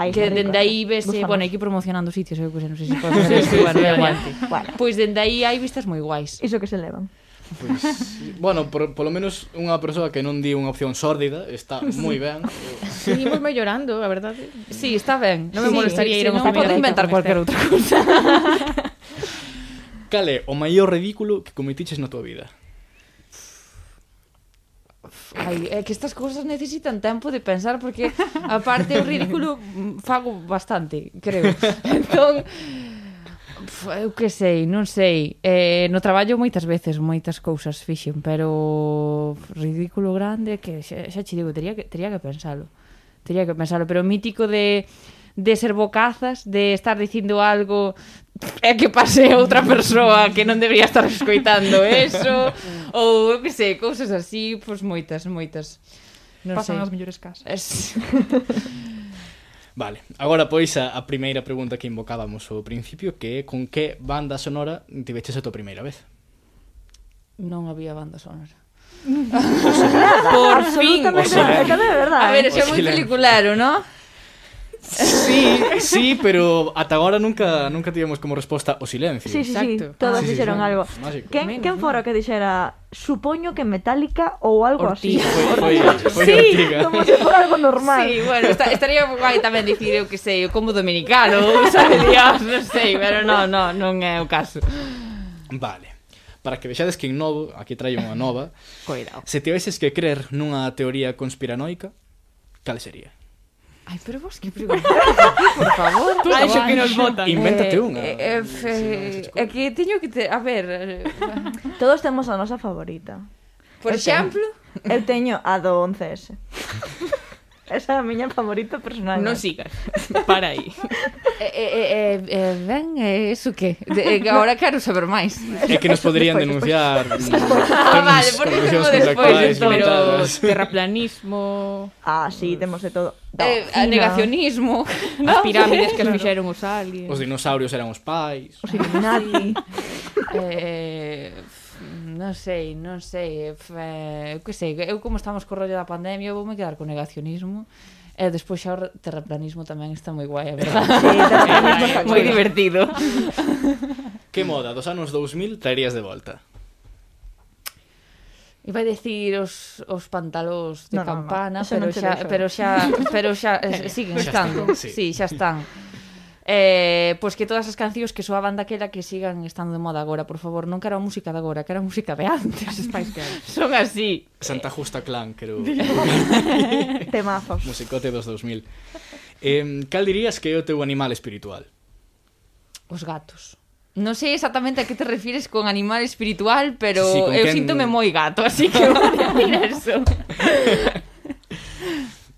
Aí eh, que dende aí vese, bueno, aquí promocionando sitios, eu que sei, non sei se pode ser, sí, sí, bueno, sí, igual. Bueno. Pois dende aí hai vistas moi guais. Iso que se levan. Pois, bueno, por, polo menos unha persoa que non di unha opción sórdida está moi ben. Seguimos mellorando, a verdade. Sí, está ben. Non me sí, molestaría sí, ir a un Podo inventar cualquier outra cousa. Cale, o maior ridículo que cometiches na tua vida? Ai, é que estas cousas necesitan tempo de pensar porque aparte o ridículo fago bastante, creo. Entón eu que sei, non sei. Eh, no traballo moitas veces moitas cousas fixen, pero ridículo grande que xa, xa che digo, tería que tería que pensalo. Tería que pensalo, pero mítico de de ser bocazas, de estar dicindo algo é que pase outra persoa que non debería estar escoitando eso ou eu que sei, cousas así, pois moitas, moitas. Non Pasan sei. as mellores casas. Es... Vale, agora pois a, a primeira pregunta que invocábamos ao principio que é con que banda sonora tiveches a tua primeira vez? Non había banda sonora. Por fin. Absolutamente, O silencio. é verdade. A ver, eso é moi Silencio. pelicularo, ¿no? Sí, sí, pero ata agora nunca nunca tivemos como resposta o silencio. Sí, sí, Exacto. sí, todos ah, dixeron sí, sí, algo. Mágico. Quen, Menos, quen fora que dixera supoño que Metallica ou algo así. Foi, foi, foi sí, Ortiga. como se fora algo normal. Sí, bueno, está, estaría guai tamén dicir eu que sei, o como dominicano, sabe Dios, non sei, pero non, non, non é o caso. Vale para que vexades que en novo, aquí traio unha nova. Cuidado. Se tivesses que crer nunha teoría conspiranoica, cal sería? Ai, pero vos que preguntáis por favor. Tú que nos votan. Invéntate eh, unha. Eh, eh, eh, é que teño que te... A ver... Eh. Todos temos a nosa favorita. Por exemplo? Eu teño a do 11S. Esa é a miña favorita personal. Non sigas. Para aí. eh, eh, eh, eh, ben, eh, iso eh, que? De, eh, agora quero saber máis. É que nos poderían despois, denunciar. Ah, vale, porque temos despois, entón, pero terraplanismo... Ah, sí, temos de todo. Da, eh, negacionismo. No, as pirámides que as fixeron os aliens. Os dinosaurios eran os pais. Os Illuminati. eh, non sei, non sei, eh, eu que sei, eu como estamos co rollo da pandemia, eu voume quedar co negacionismo. E despois xa o terraplanismo tamén está moi guai, é verdade. Sí, terraplanismo está moi divertido. que moda dos anos 2000 traerías de volta? Iba a decir os, os pantalóns de no, campana, no, no. pero, xa, pero xa, eh, pero xa, pero xa, siguen estando. Sí. sí, xa están. Eh, pois que todas as cancións que soaban daquela que sigan estando de moda agora, por favor, non quero a música de agora, quero a música de antes. Spice Girls. Son así. Santa Justa Clan, creo. Temazos. Musicote dos 2000. Eh, cal dirías que é o teu animal espiritual? Os gatos. Non sei exactamente a que te refires con animal espiritual, pero sí, sí, eu quen... síntome moi gato, así que vou dicir eso.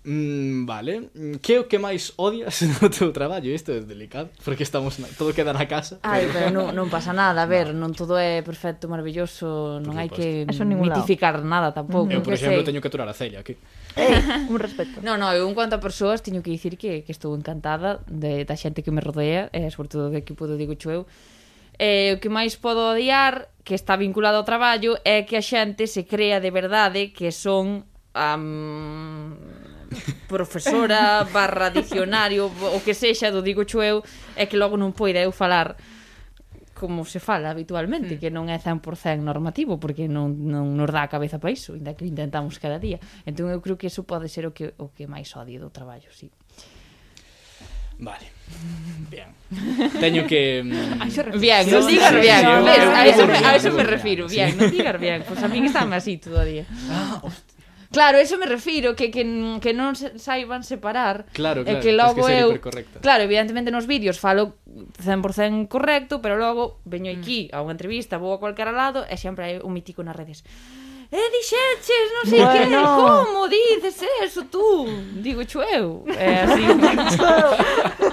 Mm, vale. Mm, que o que máis odias no teu traballo? Isto é delicado, porque estamos na... todo queda na casa. Ai, pero non, non pasa nada, a ver, no. non todo é perfecto, maravilloso, non hai que mitificar lado. nada tampouco. Eu, por exemplo, sei. teño que aturar a Celia aquí. Eh, un respeto. No, no, eu en cuanto a persoas teño que dicir que, que estou encantada de, da xente que me rodea, e eh, sobre todo do equipo do Digo Chueu, eh, o que máis podo odiar que está vinculado ao traballo é que a xente se crea de verdade que son um, profesora barra dicionario o que sexa do digo eu é que logo non poida eu falar como se fala habitualmente, mm. que non é 100% normativo, porque non, non nos dá a cabeza para iso, ainda que intentamos cada día. Entón eu creo que iso pode ser o que o que máis odio do traballo, sí. Vale. Bien. Teño que mm, Bien, non digas bien. A eso me, a eso me refiro, bien, non digas bien, pois pues a min está así todo o día. Ah, hostia. Claro, eso me refiro, que, que, que non se, saiban separar. Claro, eh, claro, e que logo que eu... Claro, evidentemente nos vídeos falo 100% correcto, pero logo veño mm. aquí a unha entrevista, vou a cualquera lado e sempre hai un mítico nas redes e eh, dixeches, non sei bueno. que, como dices eso tú? Digo, chueu. É así.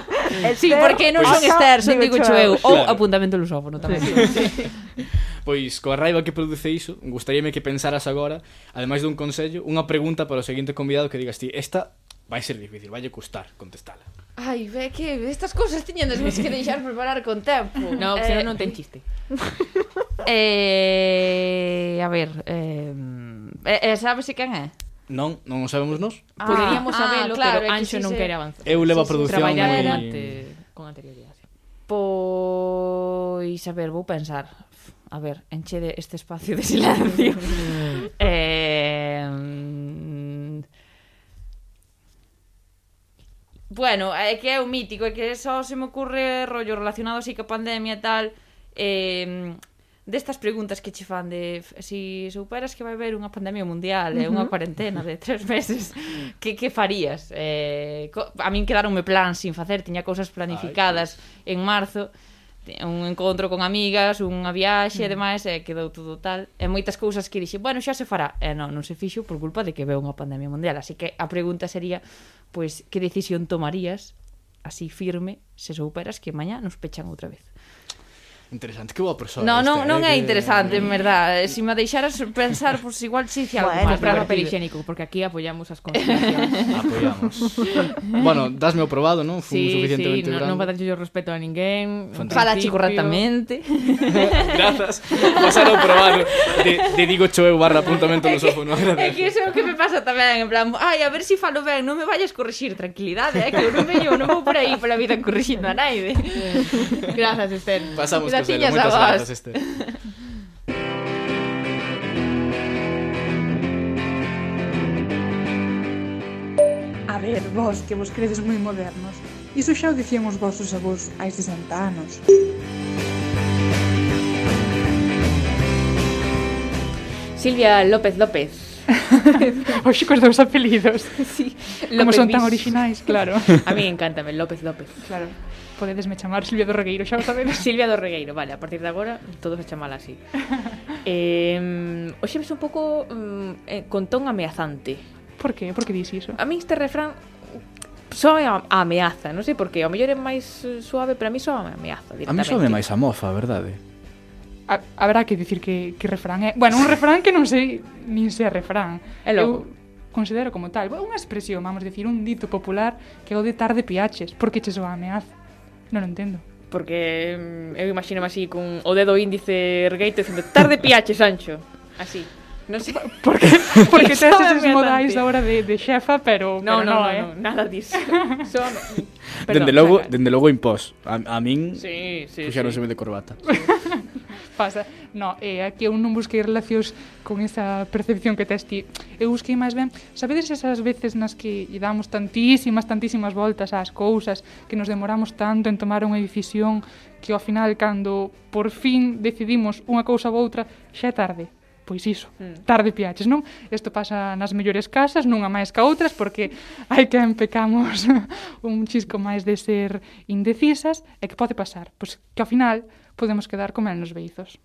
sí, porque non son Esther, son digo cho eu. Ou apuntamento lusófono tamén. Sí. Pois, coa raiva que produce iso, gustaríame que pensaras agora, ademais dun consello, unha pregunta para o seguinte convidado que digas ti, esta vai ser difícil, vai custar contestala. Ai, ve que estas cousas tiñen despois que deixar preparar con tempo. No, eh, senón non ten chiste. eh, a ver, eh, eh, eh sabes quen é? Non, non o sabemos nos. Ah, pois Poderíamos sabelo, ah, claro, pero Anxo non se... quere avanzar. Eu levo sí, sí, produción sí, moi... Ante... con anterioridade. Pois, a ver, vou pensar. A ver, enche de este espacio de silencio. eh, Bueno, é que é o mítico, é que só se me ocurre rollo relacionado así que a pandemia e tal, eh, destas preguntas que che fan de si superas que vai haber unha pandemia mundial e unha cuarentena de tres meses mm. que, que farías? Eh, co, a min quedaronme plans sin facer tiña cousas planificadas pois. en marzo un encontro con amigas, unha viaxe e mm. demais, e quedou todo tal. E moitas cousas que dixe, bueno, xa se fará. E non, non se fixo por culpa de que veu unha pandemia mundial. Así que a pregunta sería, pois, que decisión tomarías así firme se souperas que mañá nos pechan outra vez? Interesante, que boa persoa No, non, non é interesante, en verdad. Se si me deixaras pensar, pois pues, igual si sí, algo bueno, Comprar papel higiénico, porque aquí apoyamos as conciliacións Apoiamos Bueno, dasme o probado, non? Fun sí, suficientemente sí, no, non, non darlle o respeto a ninguén Fala chico correctamente Grazas, pasar o probado de, de digo choeu barra apuntamento no sofo no É que iso é o que me pasa tamén En plan, ai, a ver se si falo ben, non me vayas corrixir Tranquilidade, é eh, que eu non veño, non vou por aí pola vida corrixindo a naide Grazas, Esther. Pasamos Graciñas a vos. Esther. A ver, vos, que vos credes moi modernos. Iso xa o dicían os vosos avós hai 60 anos. Silvia López López. Oxe, cos dous apelidos. Sí. Como López son tan originais, claro. A mí encántame, López López. Claro. podedesme chamar Silvia do Regueiro, xa o sabedes. Silvia do Regueiro, vale, a partir de agora todos a chamala así. eh, hoxe ves un pouco mm, eh, con ton ameazante. Por que? Por que dis iso? A mí este refrán soa a, a ameaza, non sei por que, ao mellor é máis eh, suave, pero a mí soa a ameaza A mí soa máis a mofa, verdade? A, habrá que dicir que, que refrán é... Bueno, un refrán que non sei nin se é refrán. É logo. Eu considero como tal. Unha expresión, vamos dicir, un dito popular que é o de tarde piaches, porque che soa ameaza. Non entendo. Porque mm, eu imagino así con o dedo índice ergueito dicendo tarde piache, Sancho. Así. Non sei. Porque, porque tes esos modais hora de, de xefa, pero, no, pero no, no, no, eh? no, nada disso. Son... Perdón, dende logo, saca. dende logo impós. A, a min sí, sí, puxaron sí. de corbata. Sí pasa. No, eh, aquí eu non busquei relacións con esa percepción que tes ti. Eu busquei máis ben, sabedes esas veces nas que lle damos tantísimas, tantísimas voltas ás cousas, que nos demoramos tanto en tomar unha decisión, que ao final, cando por fin decidimos unha cousa ou outra, xa é tarde pois iso, mm. tarde piaches, non? Isto pasa nas mellores casas, nunha máis ca outras, porque hai que empecamos un chisco máis de ser indecisas, e que pode pasar? Pois que ao final podemos quedar como nos beizos.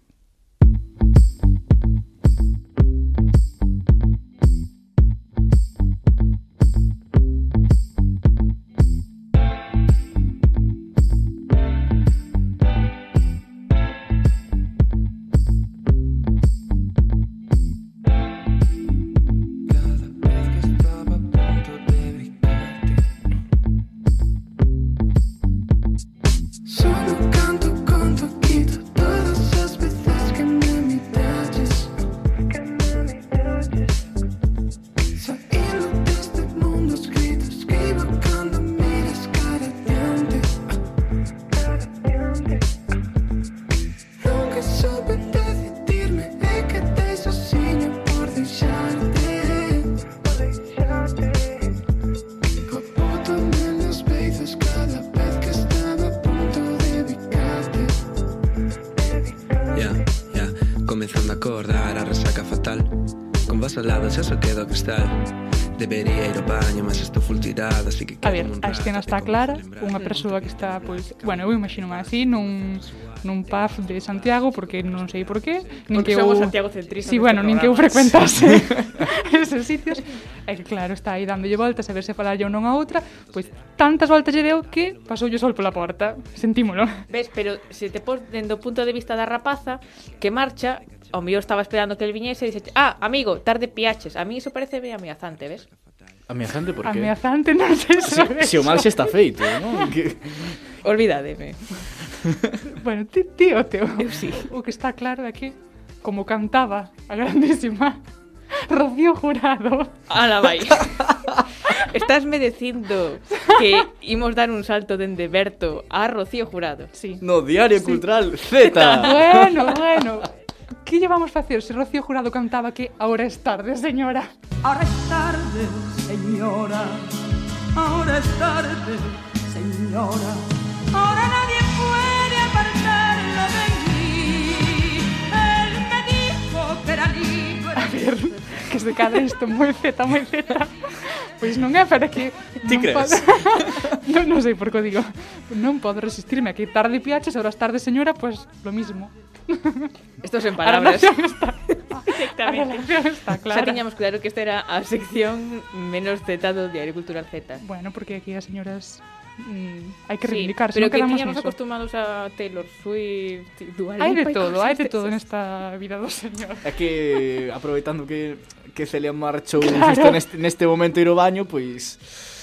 escena está clara, unha persoa que está, pois, bueno, eu imagino así, nun, nun pub de Santiago, porque non sei por qué, nin porque que eu... Santiago centrista. Sí, bueno, nin que eu frecuentase esos sitios. E que claro, está aí dándolle voltas a ver se ou non a outra, pois tantas voltas lle deu que pasoulle sol pola porta. Sentímolo. Ves, pero se te pos dendo punto de vista da rapaza que marcha, ao mellor estaba esperando que el viñese e dixe, ah, amigo, tarde piaches. A mí iso parece ben ameazante, ves? Ameazante por qué? Ameazante, non sei se... Se, se o mal xa está feito, non? Que... Olvídademe. Bueno, ti, tío, teo. Eu sí. O que está claro é que, como cantaba a grandísima Rocío Jurado... Ala, vai. Estásme dicindo que imos dar un salto dende Berto a Rocío Jurado. Sí. No Diario Cultural Z. Bueno, bueno. Que llevamos facer se Rocío Jurado cantaba que ahora es tarde, señora? Ahora es tarde, señora. Ahora es tarde, señora. Ahora nadie puede apartarlo de mí. Él me dijo que era libre. A ver, que se cadra isto moi zeta, moi zeta. Pois non é para que Ti crees? podo- non, non sei por que digo. Non podo resistirme a que tarde piaches, ahora es tarde, señora, pois lo mismo. Estos en palabras. A está, ah, Exactamente. A está clara. Xa tiñamos claro que esta era a sección menos Z do Diario Cultural Z. Bueno, porque aquí as señoras mm, hai que reivindicarse, sí, pero no que tiñamos acostumados a Taylor Swift, Dua Lipa. Hai de todo, hai de todo nesta vida do señor. É que aproveitando que que Celia marchou claro. justo neste, neste momento ir ao baño, pois pues,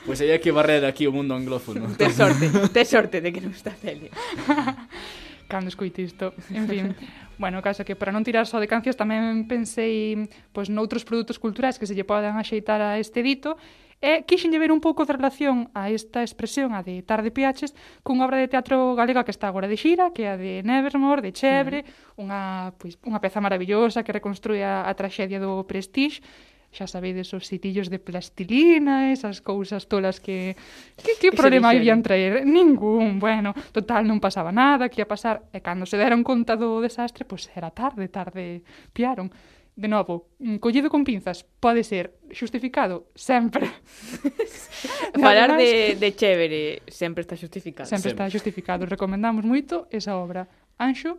Pois pues hai que barrer aquí o mundo anglófono. Te sorte, te sorte de que non está Celia. cando escoite isto. En fin, bueno, caso que para non tirar só de cancións tamén pensei pois noutros produtos culturais que se lle podan axeitar a este dito e quixenlle ver un pouco de relación a esta expresión, a de Tarde Piaches, cunha obra de teatro galega que está agora de xira, que é a de Nevermore, de Chebre, sí. unha, pois, unha peza maravillosa que reconstrúe a, a traxedia do Prestige, xa sabedes os sitillos de plastilina, esas cousas tolas que que, que, que problema habían traer? Ningún, bueno, total non pasaba nada, que ia pasar, e cando se deron conta do desastre, pois pues era tarde, tarde piaron. De novo, mm, collido con pinzas pode ser xustificado sempre. Falar de, de chévere sempre está xustificado. Sempre, sempre. está xustificado. Recomendamos moito esa obra. Anxo,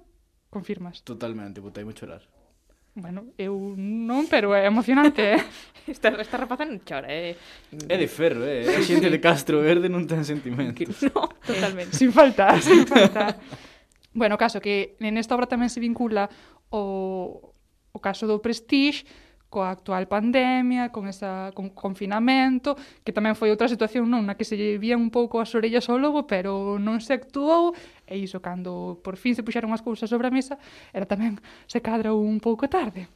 confirmas? Totalmente, botei-me chorar. Bueno, eu non, pero é emocionante, eh? Esta, esta rapaza non chora, é... É de ferro, eh. é? A xente de Castro Verde non ten sentimentos. No, totalmente. Sin falta, sin falta. bueno, caso que en esta obra tamén se vincula o, o caso do Prestige, coa actual pandemia, con esa con confinamento, que tamén foi outra situación non na que se lle vían un pouco as orellas ao lobo, pero non se actuou, e iso cando por fin se puxeron as cousas sobre a mesa, era tamén se cadra un pouco tarde.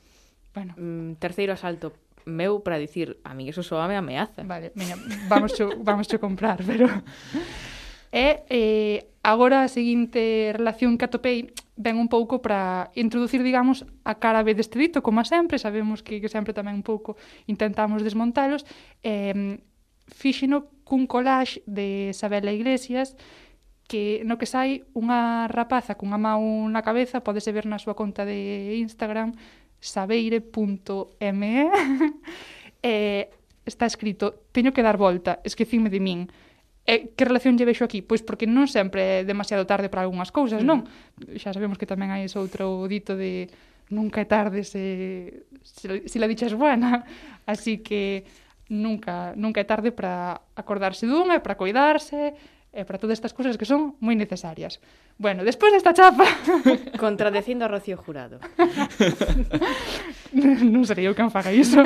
Bueno. Mm, terceiro asalto meu para dicir, a mí eso soa me ameaza. Vale, miña, vamos cho, vamos cho comprar, pero E eh, agora a seguinte relación que atopei ven un pouco para introducir, digamos, a cara B deste dito, como sempre, sabemos que, que sempre tamén un pouco intentamos desmontalos, eh, fíxeno cun collage de Isabela Iglesias que no que sai unha rapaza cunha mão na cabeza, podese ver na súa conta de Instagram sabeire.me e eh, está escrito teño que dar volta, esquecime de min E que relación lle vexo aquí? Pois porque non sempre é demasiado tarde para algunhas cousas, non? Mm. Xa sabemos que tamén hai ese outro dito de nunca é tarde se, se, se la dichas buena. Así que nunca, nunca é tarde para acordarse dunha e para coidarse e para todas estas cousas que son moi necesarias. Bueno, despois desta chapa... Contradecindo a Rocío Jurado. non, non serei eu quen faga iso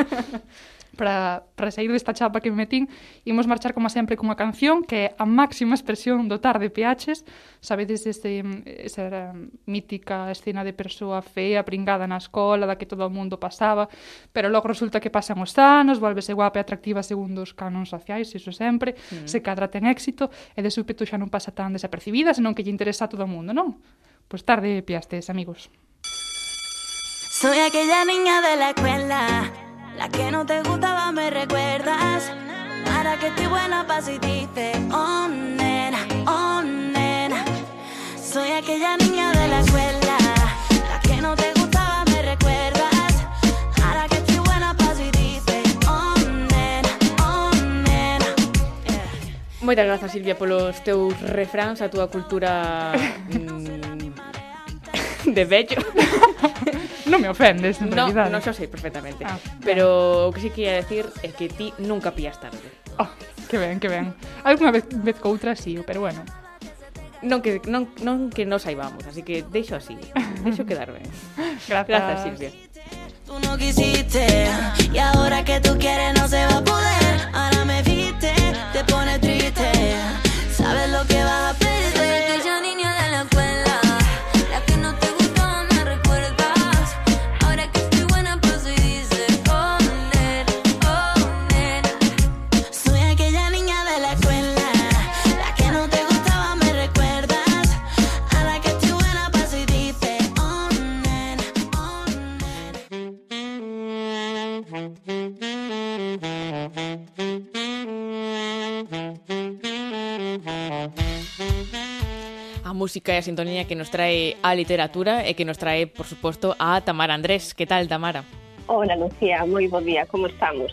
para, para sair desta chapa que me metín, imos marchar como sempre cunha canción que é a máxima expresión do tarde Piaches. Sabedes ese, esa mítica escena de persoa fea, pringada na escola, da que todo o mundo pasaba, pero logo resulta que pasan os anos, volvese guapa e atractiva segundo os canons sociais, iso sempre, mm. se cadra ten éxito, e de súpeto xa non pasa tan desapercibida, senón que lle interesa a todo o mundo, non? Pois tarde piastes, amigos. Soy aquella niña de la escuela la que no te gustaba, me recuerdas. Ahora que estoy buena, paso y dice, oh nena, oh nena. Soy aquella niña de la escuela, la que no te gustaba, me recuerdas. Ahora que estoy buena, paso y dice, oh nena, oh nena. Moitas grazas, Silvia, polos teus refráns, a túa cultura mm, de vello. non me ofendes, en no, realidade. non xa sei perfectamente. Ah, pero o que sí que ia decir é que ti nunca pillas tarde. Oh, que ben, que ben. Alguna vez, vez coutra, sí, pero bueno. Non que, non, non que nos saibamos, así que deixo así. Deixo quedar ben. Grazas. Grazas, Silvia. Tú no quisiste y ahora que tú quieres no se va a poder. Ahora me viste, te pone triste. Sabes lo que vas a música e a sintonía que nos trae a literatura e que nos trae, por suposto, a Tamara Andrés. Que tal, Tamara? Hola, Lucía, moi bo día, como estamos?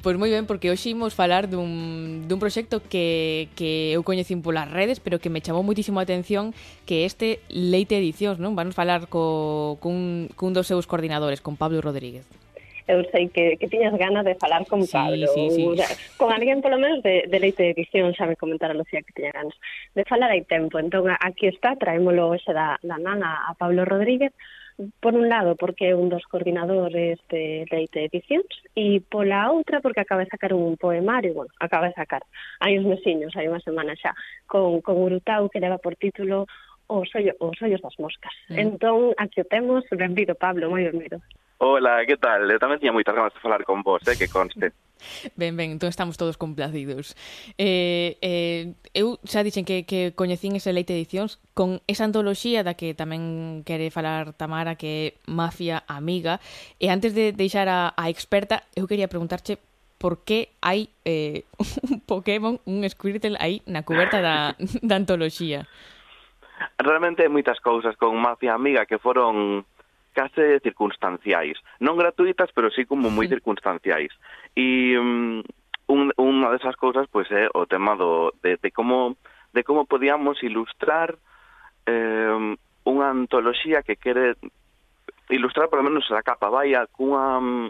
Pois moi ben, porque hoxe imos falar dun, dun proxecto que, que eu coñecín polas redes, pero que me chamou moitísimo a atención que este Leite Edicións, non? Vanos falar co, cun, cun dos seus coordinadores, con Pablo Rodríguez eu sei que, que tiñas ganas de falar con Pablo, sí, sí, sí. sea, con alguén polo menos de, de leite de edición, xa me comentara Lucía que tiña ganas de falar hai tempo. Entón, aquí está, traémolo hoxe da, da nana a, Pablo Rodríguez, por un lado porque é un dos coordinadores de Leite Edicións e pola outra porque acaba de sacar un poemario, bueno, acaba de sacar hai uns mesiños, hai unha semana xa con, con Urutau que leva por título Os ollo, os ollos das moscas. Mm. Entón, aquí o temos, benvido Pablo, moi benvido. Ola, que tal? Eh, eu tamén tiña moitas ganas de falar con vos, eh, que conste. Ben, ben, entón estamos todos complacidos. Eh, eh, eu xa dixen que, que coñecín ese leite edicións con esa antoloxía da que tamén quere falar Tamara, que é Mafia Amiga. E antes de deixar a, a experta, eu quería preguntarche por que hai eh, un Pokémon, un Squirtle aí na cuberta da, da antoloxía. Realmente hai moitas cousas con Mafia Amiga que foron case circunstanciais, non gratuitas, pero sí como moi circunstanciais. E mm, um, unha desas cousas pois é o tema do de, de como de como podíamos ilustrar eh, unha antoloxía que quere ilustrar polo menos a capa vaya cunha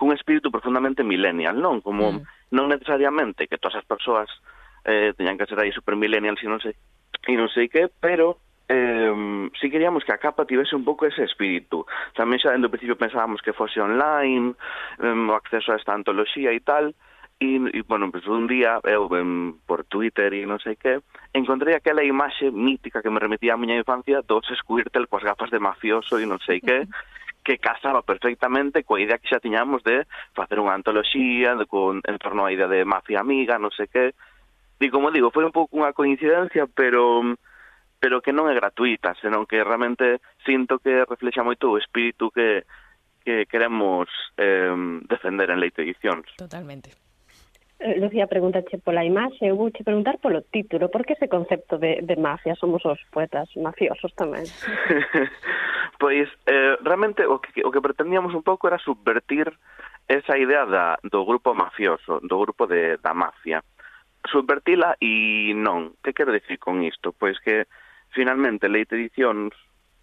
cun espírito profundamente millennial, non? Como mm. non necesariamente que todas as persoas eh, teñan que ser aí super millennial, sino sei, e non sei que, pero eh, si queríamos que a capa tivese un pouco ese espírito. Tamén xa dentro principio pensábamos que fose online, eh, o acceso a esta antoloxía e tal, e, e bueno, pues un día eu ben, por Twitter e non sei que, encontrei aquela imaxe mítica que me remitía a miña infancia dos Squirtle coas gafas de mafioso e non sei que, que casaba perfectamente coa idea que xa tiñamos de facer unha antoloxía de, con, en torno á idea de mafia amiga, non sei que. E como digo, foi un pouco unha coincidencia, pero pero que non é gratuita, senón que realmente sinto que reflexa moito o espírito que, que queremos eh, defender en Leite Edicións. Totalmente. Eh, Lucía, pregúntache pola imaxe, eu vouche preguntar polo título, por que ese concepto de, de mafia? Somos os poetas mafiosos tamén. pois, eh, realmente, o que, o que pretendíamos un pouco era subvertir esa idea da, do grupo mafioso, do grupo de, da mafia. Subvertila e non. Que quero dicir con isto? Pois que finalmente Leite edicións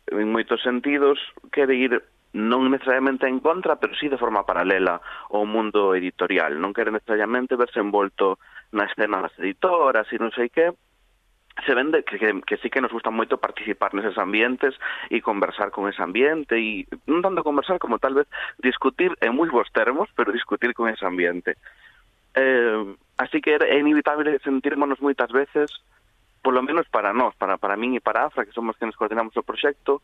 en moitos sentidos quere ir non necesariamente en contra, pero sí de forma paralela ao mundo editorial. Non quere necesariamente verse envolto na escena das editoras e non sei que, se vende que, que, que sí que nos gusta moito participar neses ambientes e conversar con ese ambiente e non tanto conversar como tal vez discutir en moi bons termos, pero discutir con ese ambiente. Eh, así que é inevitable sentirmonos moitas veces polo menos para nós, para, para min e para Afra, que somos que nos coordinamos o proxecto,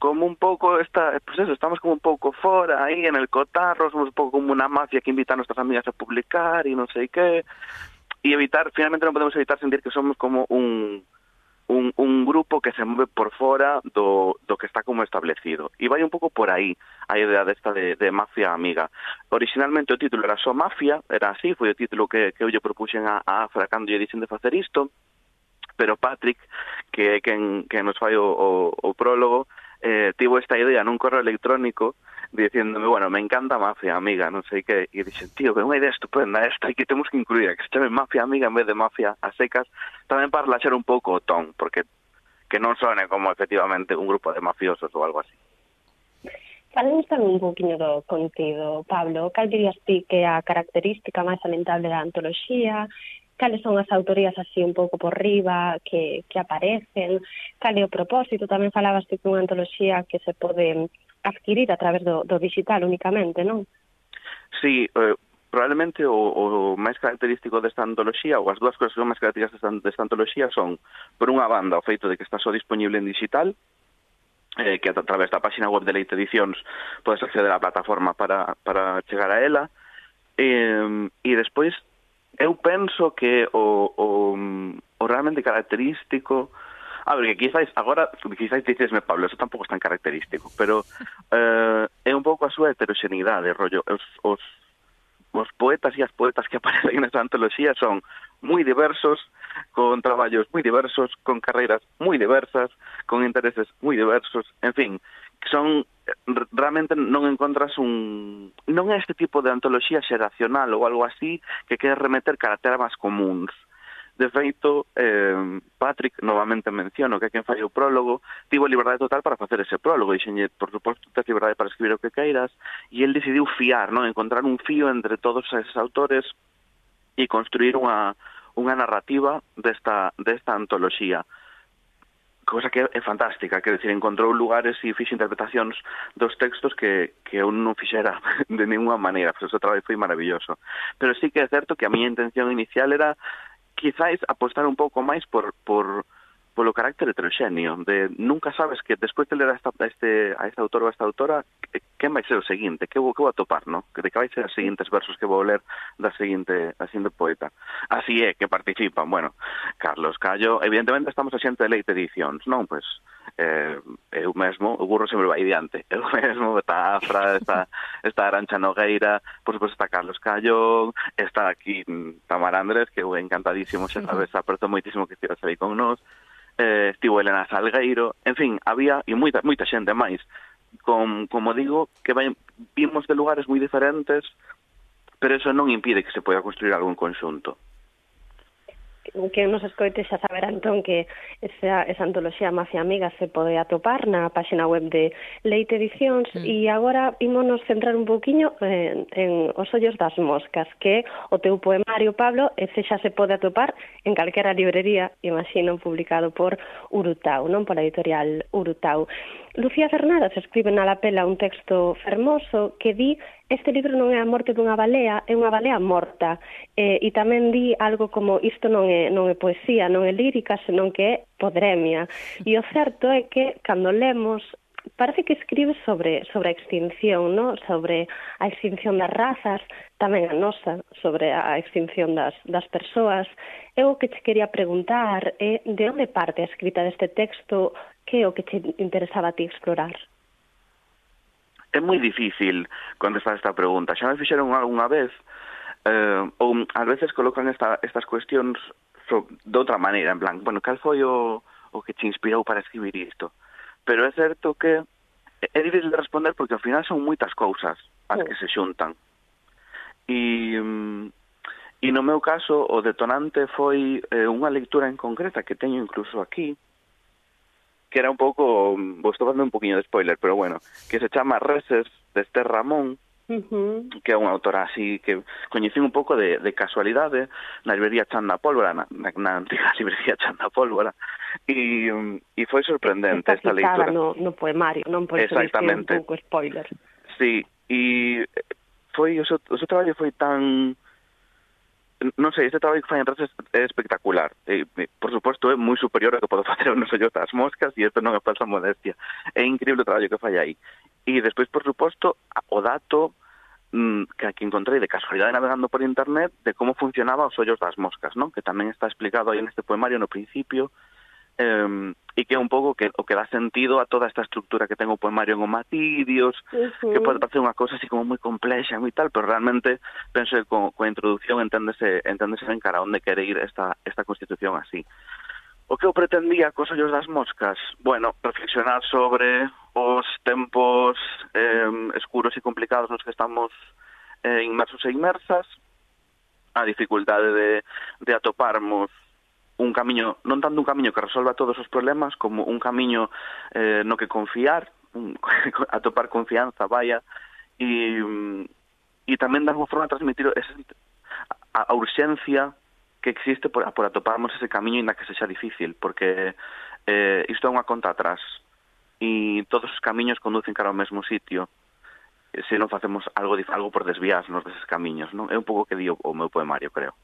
como un pouco esta, pues eso, estamos como un pouco fora aí en el cotarro, somos un pouco como una mafia que invita a nuestras amigas a publicar e non sei que, e evitar, finalmente non podemos evitar sentir que somos como un un, grupo que se move por fora do, do que está como establecido. E vai un pouco por aí a idea de, de mafia amiga. Originalmente o título era só mafia, era así, foi o título que, que eu lle propuxen a, a Afra cando lle dicen de facer isto, pero Patrick, que é quen, quen nos fai o, o, o prólogo, eh, tivo esta idea nun correo electrónico diciéndome, bueno, me encanta Mafia Amiga, non sei que, e dixen, tío, que unha idea estupenda esta e que temos que incluir, que se chame Mafia Amiga en vez de Mafia a secas, tamén para relaxar un pouco o ton, porque que non sone como efectivamente un grupo de mafiosos ou algo así. Falemos tamén un poquinho do contido, Pablo. Cal dirías ti que a característica máis lamentable da antoloxía cales son as autorías así un pouco por riba que, que aparecen, cal é o propósito, tamén falabas que unha antoloxía que se pode adquirir a través do, do digital únicamente, non? Sí, eh, probablemente o, o máis característico desta antoloxía, ou as dúas cousas que son máis características desta, desta antoloxía son, por unha banda, o feito de que está só disponible en digital, eh, que a través da página web de Leite Edicións podes acceder á plataforma para, para chegar a ela, eh, e despois Eu penso que o, o, o realmente característico... A ver, que quizáis, agora, quizáis dicesme, Pablo, eso tampouco es tan característico, pero eh, é un pouco a súa heteroxenidade, rollo, os, os, os poetas e as poetas que aparecen nesa antoloxía son moi diversos, con traballos moi diversos, con carreiras moi diversas, con intereses moi diversos, en fin, son realmente non encontras un non é este tipo de antoloxía xeracional ou algo así que quere remeter caracteras comuns. De feito, eh, Patrick, novamente menciono que quen fai o prólogo, tivo liberdade total para facer ese prólogo, dixenlle, por suposto, tes liberdade para escribir o que queiras, e el decidiu fiar, non? encontrar un fío entre todos esos autores e construir unha, unha narrativa desta, desta antoloxía cosa que é fantástica, quer dizer, encontrou lugares e fixe interpretacións dos textos que, que eu non fixera de ninguna maneira, pero o traballo foi maravilloso. Pero sí que é certo que a miña intención inicial era quizáis apostar un pouco máis por, por, polo carácter heteroxéneo, de nunca sabes que despois de ler a, esta, a, este, a este autor ou a esta autora, eh, que vai ser o seguinte, que vou, que vou atopar, no? que de que vai ser os seguintes versos que vou ler da seguinte, da seguinte poeta. Así é, que participan, bueno, Carlos Callo, evidentemente estamos a xente de leite edicións, non, pois, eh, eu mesmo, o burro sempre vai diante, eu mesmo, está Afra, está, está Arancha Nogueira, por suposto está Carlos Callo, está aquí Tamar Andrés, que eu encantadísimo, xa sabes, aperto moitísimo que estiras aí con nós, eh, estivo Elena Salgueiro, en fin, había e moita, moita xente máis. Com, como digo, que vai, vimos de lugares moi diferentes, pero eso non impide que se poida construir algún conxunto que nos escoite xa saberá entón que esa, esa antoloxía Mafia Amiga se pode atopar na páxina web de Leite Edicións mm. e agora ímonos centrar un pouquiño en, en Os ollos das moscas, que o teu poemario, Pablo, ese xa se pode atopar en calquera librería, imagino, publicado por Urutau, non? Pola editorial Urutau. Lucía Fernández escribe na lapela un texto fermoso que di este libro non é a morte dunha balea, é unha balea morta. Eh, e tamén di algo como isto non é, non é poesía, non é lírica, senón que é podremia. E o certo é que cando lemos parece que escribe sobre, sobre a extinción, no? sobre a extinción das razas, tamén a nosa, sobre a extinción das, das persoas. Eu o que che quería preguntar é de onde parte a escrita deste texto que é o que che interesaba a ti explorar? É moi difícil contestar esta pregunta. Xa me fixeron algunha vez, eh, ou ás veces colocan esta, estas cuestións so, de outra maneira, en plan, bueno, cal foi o, o que te inspirou para escribir isto? pero é certo que é difícil de responder porque ao final son moitas cousas as que se xuntan. E, e mm, no meu caso o detonante foi eh, unha lectura en concreta que teño incluso aquí, que era un pouco, mm, vos estou dando un poquinho de spoiler, pero bueno, que se chama Reses de Esther Ramón, Uh -huh. que é unha autora así que coñecín un pouco de, de casualidade na librería Chanda Pólvora, na, na, na antiga librería Chanda Pólvora, e, e foi sorprendente Está esta leitura. No, no poemario, non pois por Exactamente. un pouco spoiler. Sí, e foi, o seu, o seu traballo foi tan non sei, este traballo que fai en redes é espectacular. E, por suposto, é moi superior ao que podo facer no sollo das moscas e isto non é falsa modestia. É increíble o traballo que fai aí. E despois, por suposto, o dato mm, que aquí encontrei de casualidade navegando por internet de como funcionaba os ollos das moscas, non? Que tamén está explicado aí neste poemario no principio eh, e que é un pouco que o que dá sentido a toda esta estructura que ten o poemario en Omatidios, que pode parecer unha cousa así como moi complexa, moi tal, pero realmente penso que co, coa introducción enténdese, enténdese ben cara onde quere ir esta, esta constitución así. O que eu pretendía cos ollos das moscas? Bueno, reflexionar sobre os tempos eh, escuros e complicados nos que estamos eh, inmersos e inmersas, a dificultade de, de atoparmos un camiño, non tanto un camiño que resolva todos os problemas, como un camiño eh, no que confiar, un, atopar confianza, vaya, e, e tamén dar unha forma transmitir esa, a, a urxencia que existe por, por atoparmos ese camiño inda que sexa difícil, porque eh, isto é unha conta atrás, e todos os camiños conducen cara ao mesmo sitio eh, se non facemos algo algo por desviarnos deses camiños, non? É un pouco que di o meu poemario, creo.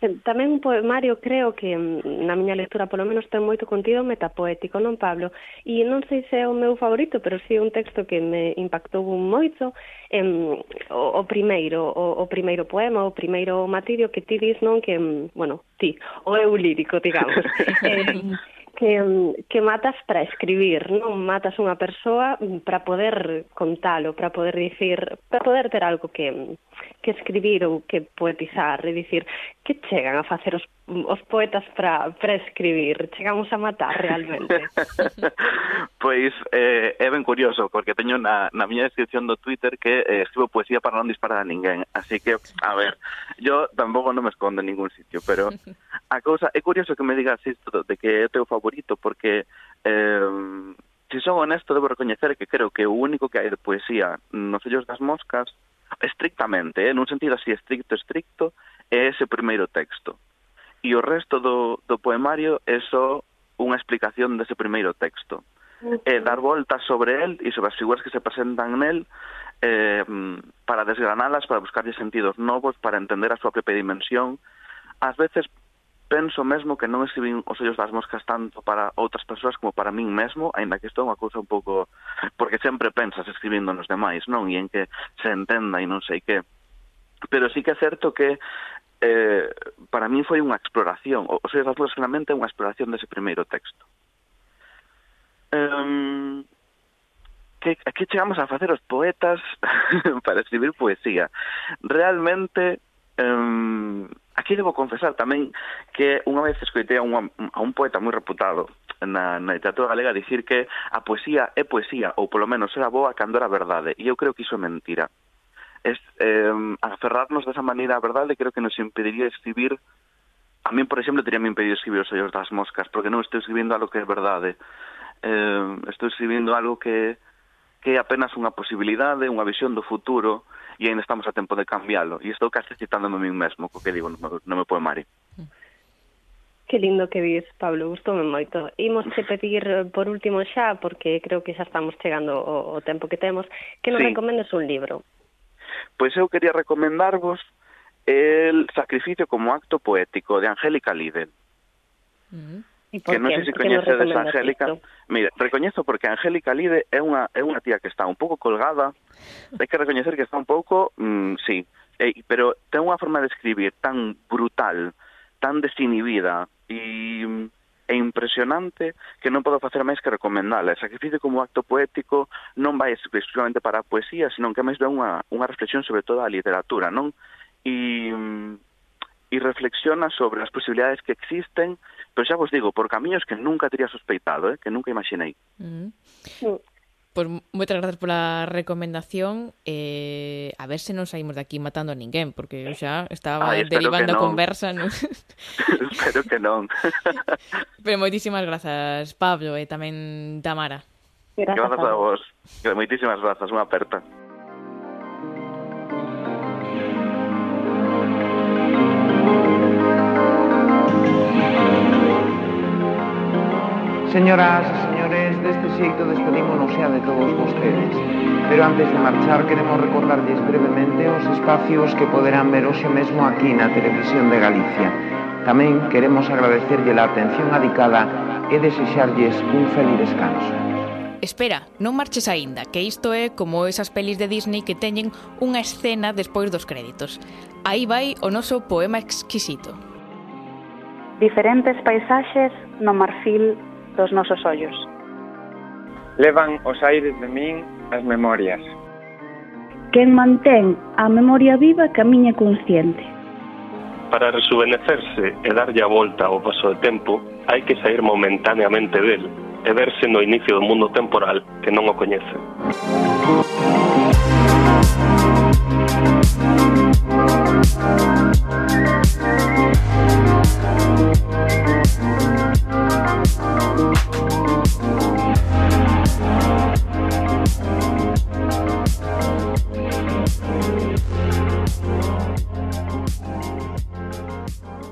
Eh, tamén un poemario creo que mm, na miña lectura polo menos ten moito contido metapoético, non Pablo? E non sei se é o meu favorito, pero si sí un texto que me impactou moito em, o, o primeiro, o, o primeiro poema, o primeiro matidio que ti dis non que, mm, bueno, ti, o eu lírico, digamos. em, que, que matas para escribir, non matas unha persoa para poder contalo, para poder dicir, para poder ter algo que que escribir ou que poetizar, e dicir, que chegan a facer os, os poetas para escribir? Chegamos a matar realmente? pois eh, é ben curioso, porque teño na, na miña descripción do Twitter que eh, escribo poesía para non disparar a ninguén, así que, a ver, yo tampouco non me escondo en ningún sitio, pero a cousa, é curioso que me digas isto de que é o teu favorito, porque... Eh, se si son honesto, debo recoñecer que creo que o único que hai de poesía nos sellos das moscas Estrictamente, eh, nun sentido así estricto, estricto, é ese primeiro texto. E o resto do, do poemario é só unha explicación dese primeiro texto. É dar voltas sobre el e sobre as figuras que se presentan nel eh, para desgranalas, para buscarlle sentidos novos, para entender a súa propia dimensión. Ás veces penso mesmo que non escribín os ollos das moscas tanto para outras persoas como para min mesmo, aínda que isto é unha cousa un pouco... porque sempre pensas escribindo nos demais, non? E en que se entenda e non sei que. Pero sí que é certo que eh, para min foi unha exploración, os ollos das moscas claramente é unha exploración dese primeiro texto. Um, que, que chegamos a facer os poetas para escribir poesía? Realmente Um, aquí debo confesar tamén que unha vez escoitei a, unha, a un poeta moi reputado na, na literatura galega dicir que a poesía é poesía, ou polo menos era boa cando era verdade, e eu creo que iso é mentira. Es, eh, aferrarnos desa maneira a verdade creo que nos impediría escribir A mí, por exemplo, teríame impedido escribir os ollos das moscas, porque non estou escribindo algo que é verdade. Eh, estou escribindo algo que, que é apenas unha posibilidade, unha visión do futuro, e ainda estamos a tempo de cambiálo. E estou casi citándome a mí mesmo, co que digo no meu, no meu poemario. Que lindo que vis, Pablo, gustoume moito. Imos te pedir, eh, por último xa, porque creo que xa estamos chegando o, o tempo que temos, que nos sí. recomendes un libro. Pois eu quería recomendarvos El sacrificio como acto poético, de Angélica Lidl. Uh que non sei se coñecedes a Angélica. Isto? Mira, recoñezo porque Angélica Lide é unha é unha tía que está un pouco colgada. Hai que recoñecer que está un pouco, mm, sí, e, pero ten unha forma de escribir tan brutal, tan desinhibida mm, e é impresionante que non podo facer máis que recomendala. O sacrificio como acto poético non vai exclusivamente para a poesía, senón que máis ben unha, unha reflexión sobre toda a literatura, non? E, e reflexiona sobre as posibilidades que existen pero xa vos digo, por camiños que nunca teria sospeitado, eh, que nunca imaginei. Mm. Mm-hmm. Pois pues, moitas grazas pola recomendación eh, A ver se non saímos de aquí matando a ninguén Porque eu xa estaba Ay, derivando a conversa non? espero que non. Pero moitísimas grazas Pablo e tamén Tamara. Grazas, grazas a vos. Moitísimas grazas, unha aperta. Señoras e señores, deste xeito despedímonos xa de todos vostedes. Pero antes de marchar queremos recordarlles brevemente os espacios que poderán ver hoxe mesmo aquí na Televisión de Galicia. Tamén queremos agradecerlle a atención adicada e desexarlles un feliz descanso. Espera, non marches aínda, que isto é como esas pelis de Disney que teñen unha escena despois dos créditos. Aí vai o noso poema exquisito. Diferentes paisaxes no marfil dos nosos ollos. Levan os aires de min as memorias. Quen mantén a memoria viva camiña consciente. Para rejuvenecerse e darlle a volta ao paso do tempo, hai que sair momentaneamente del e verse no inicio do mundo temporal que non o coñece. Música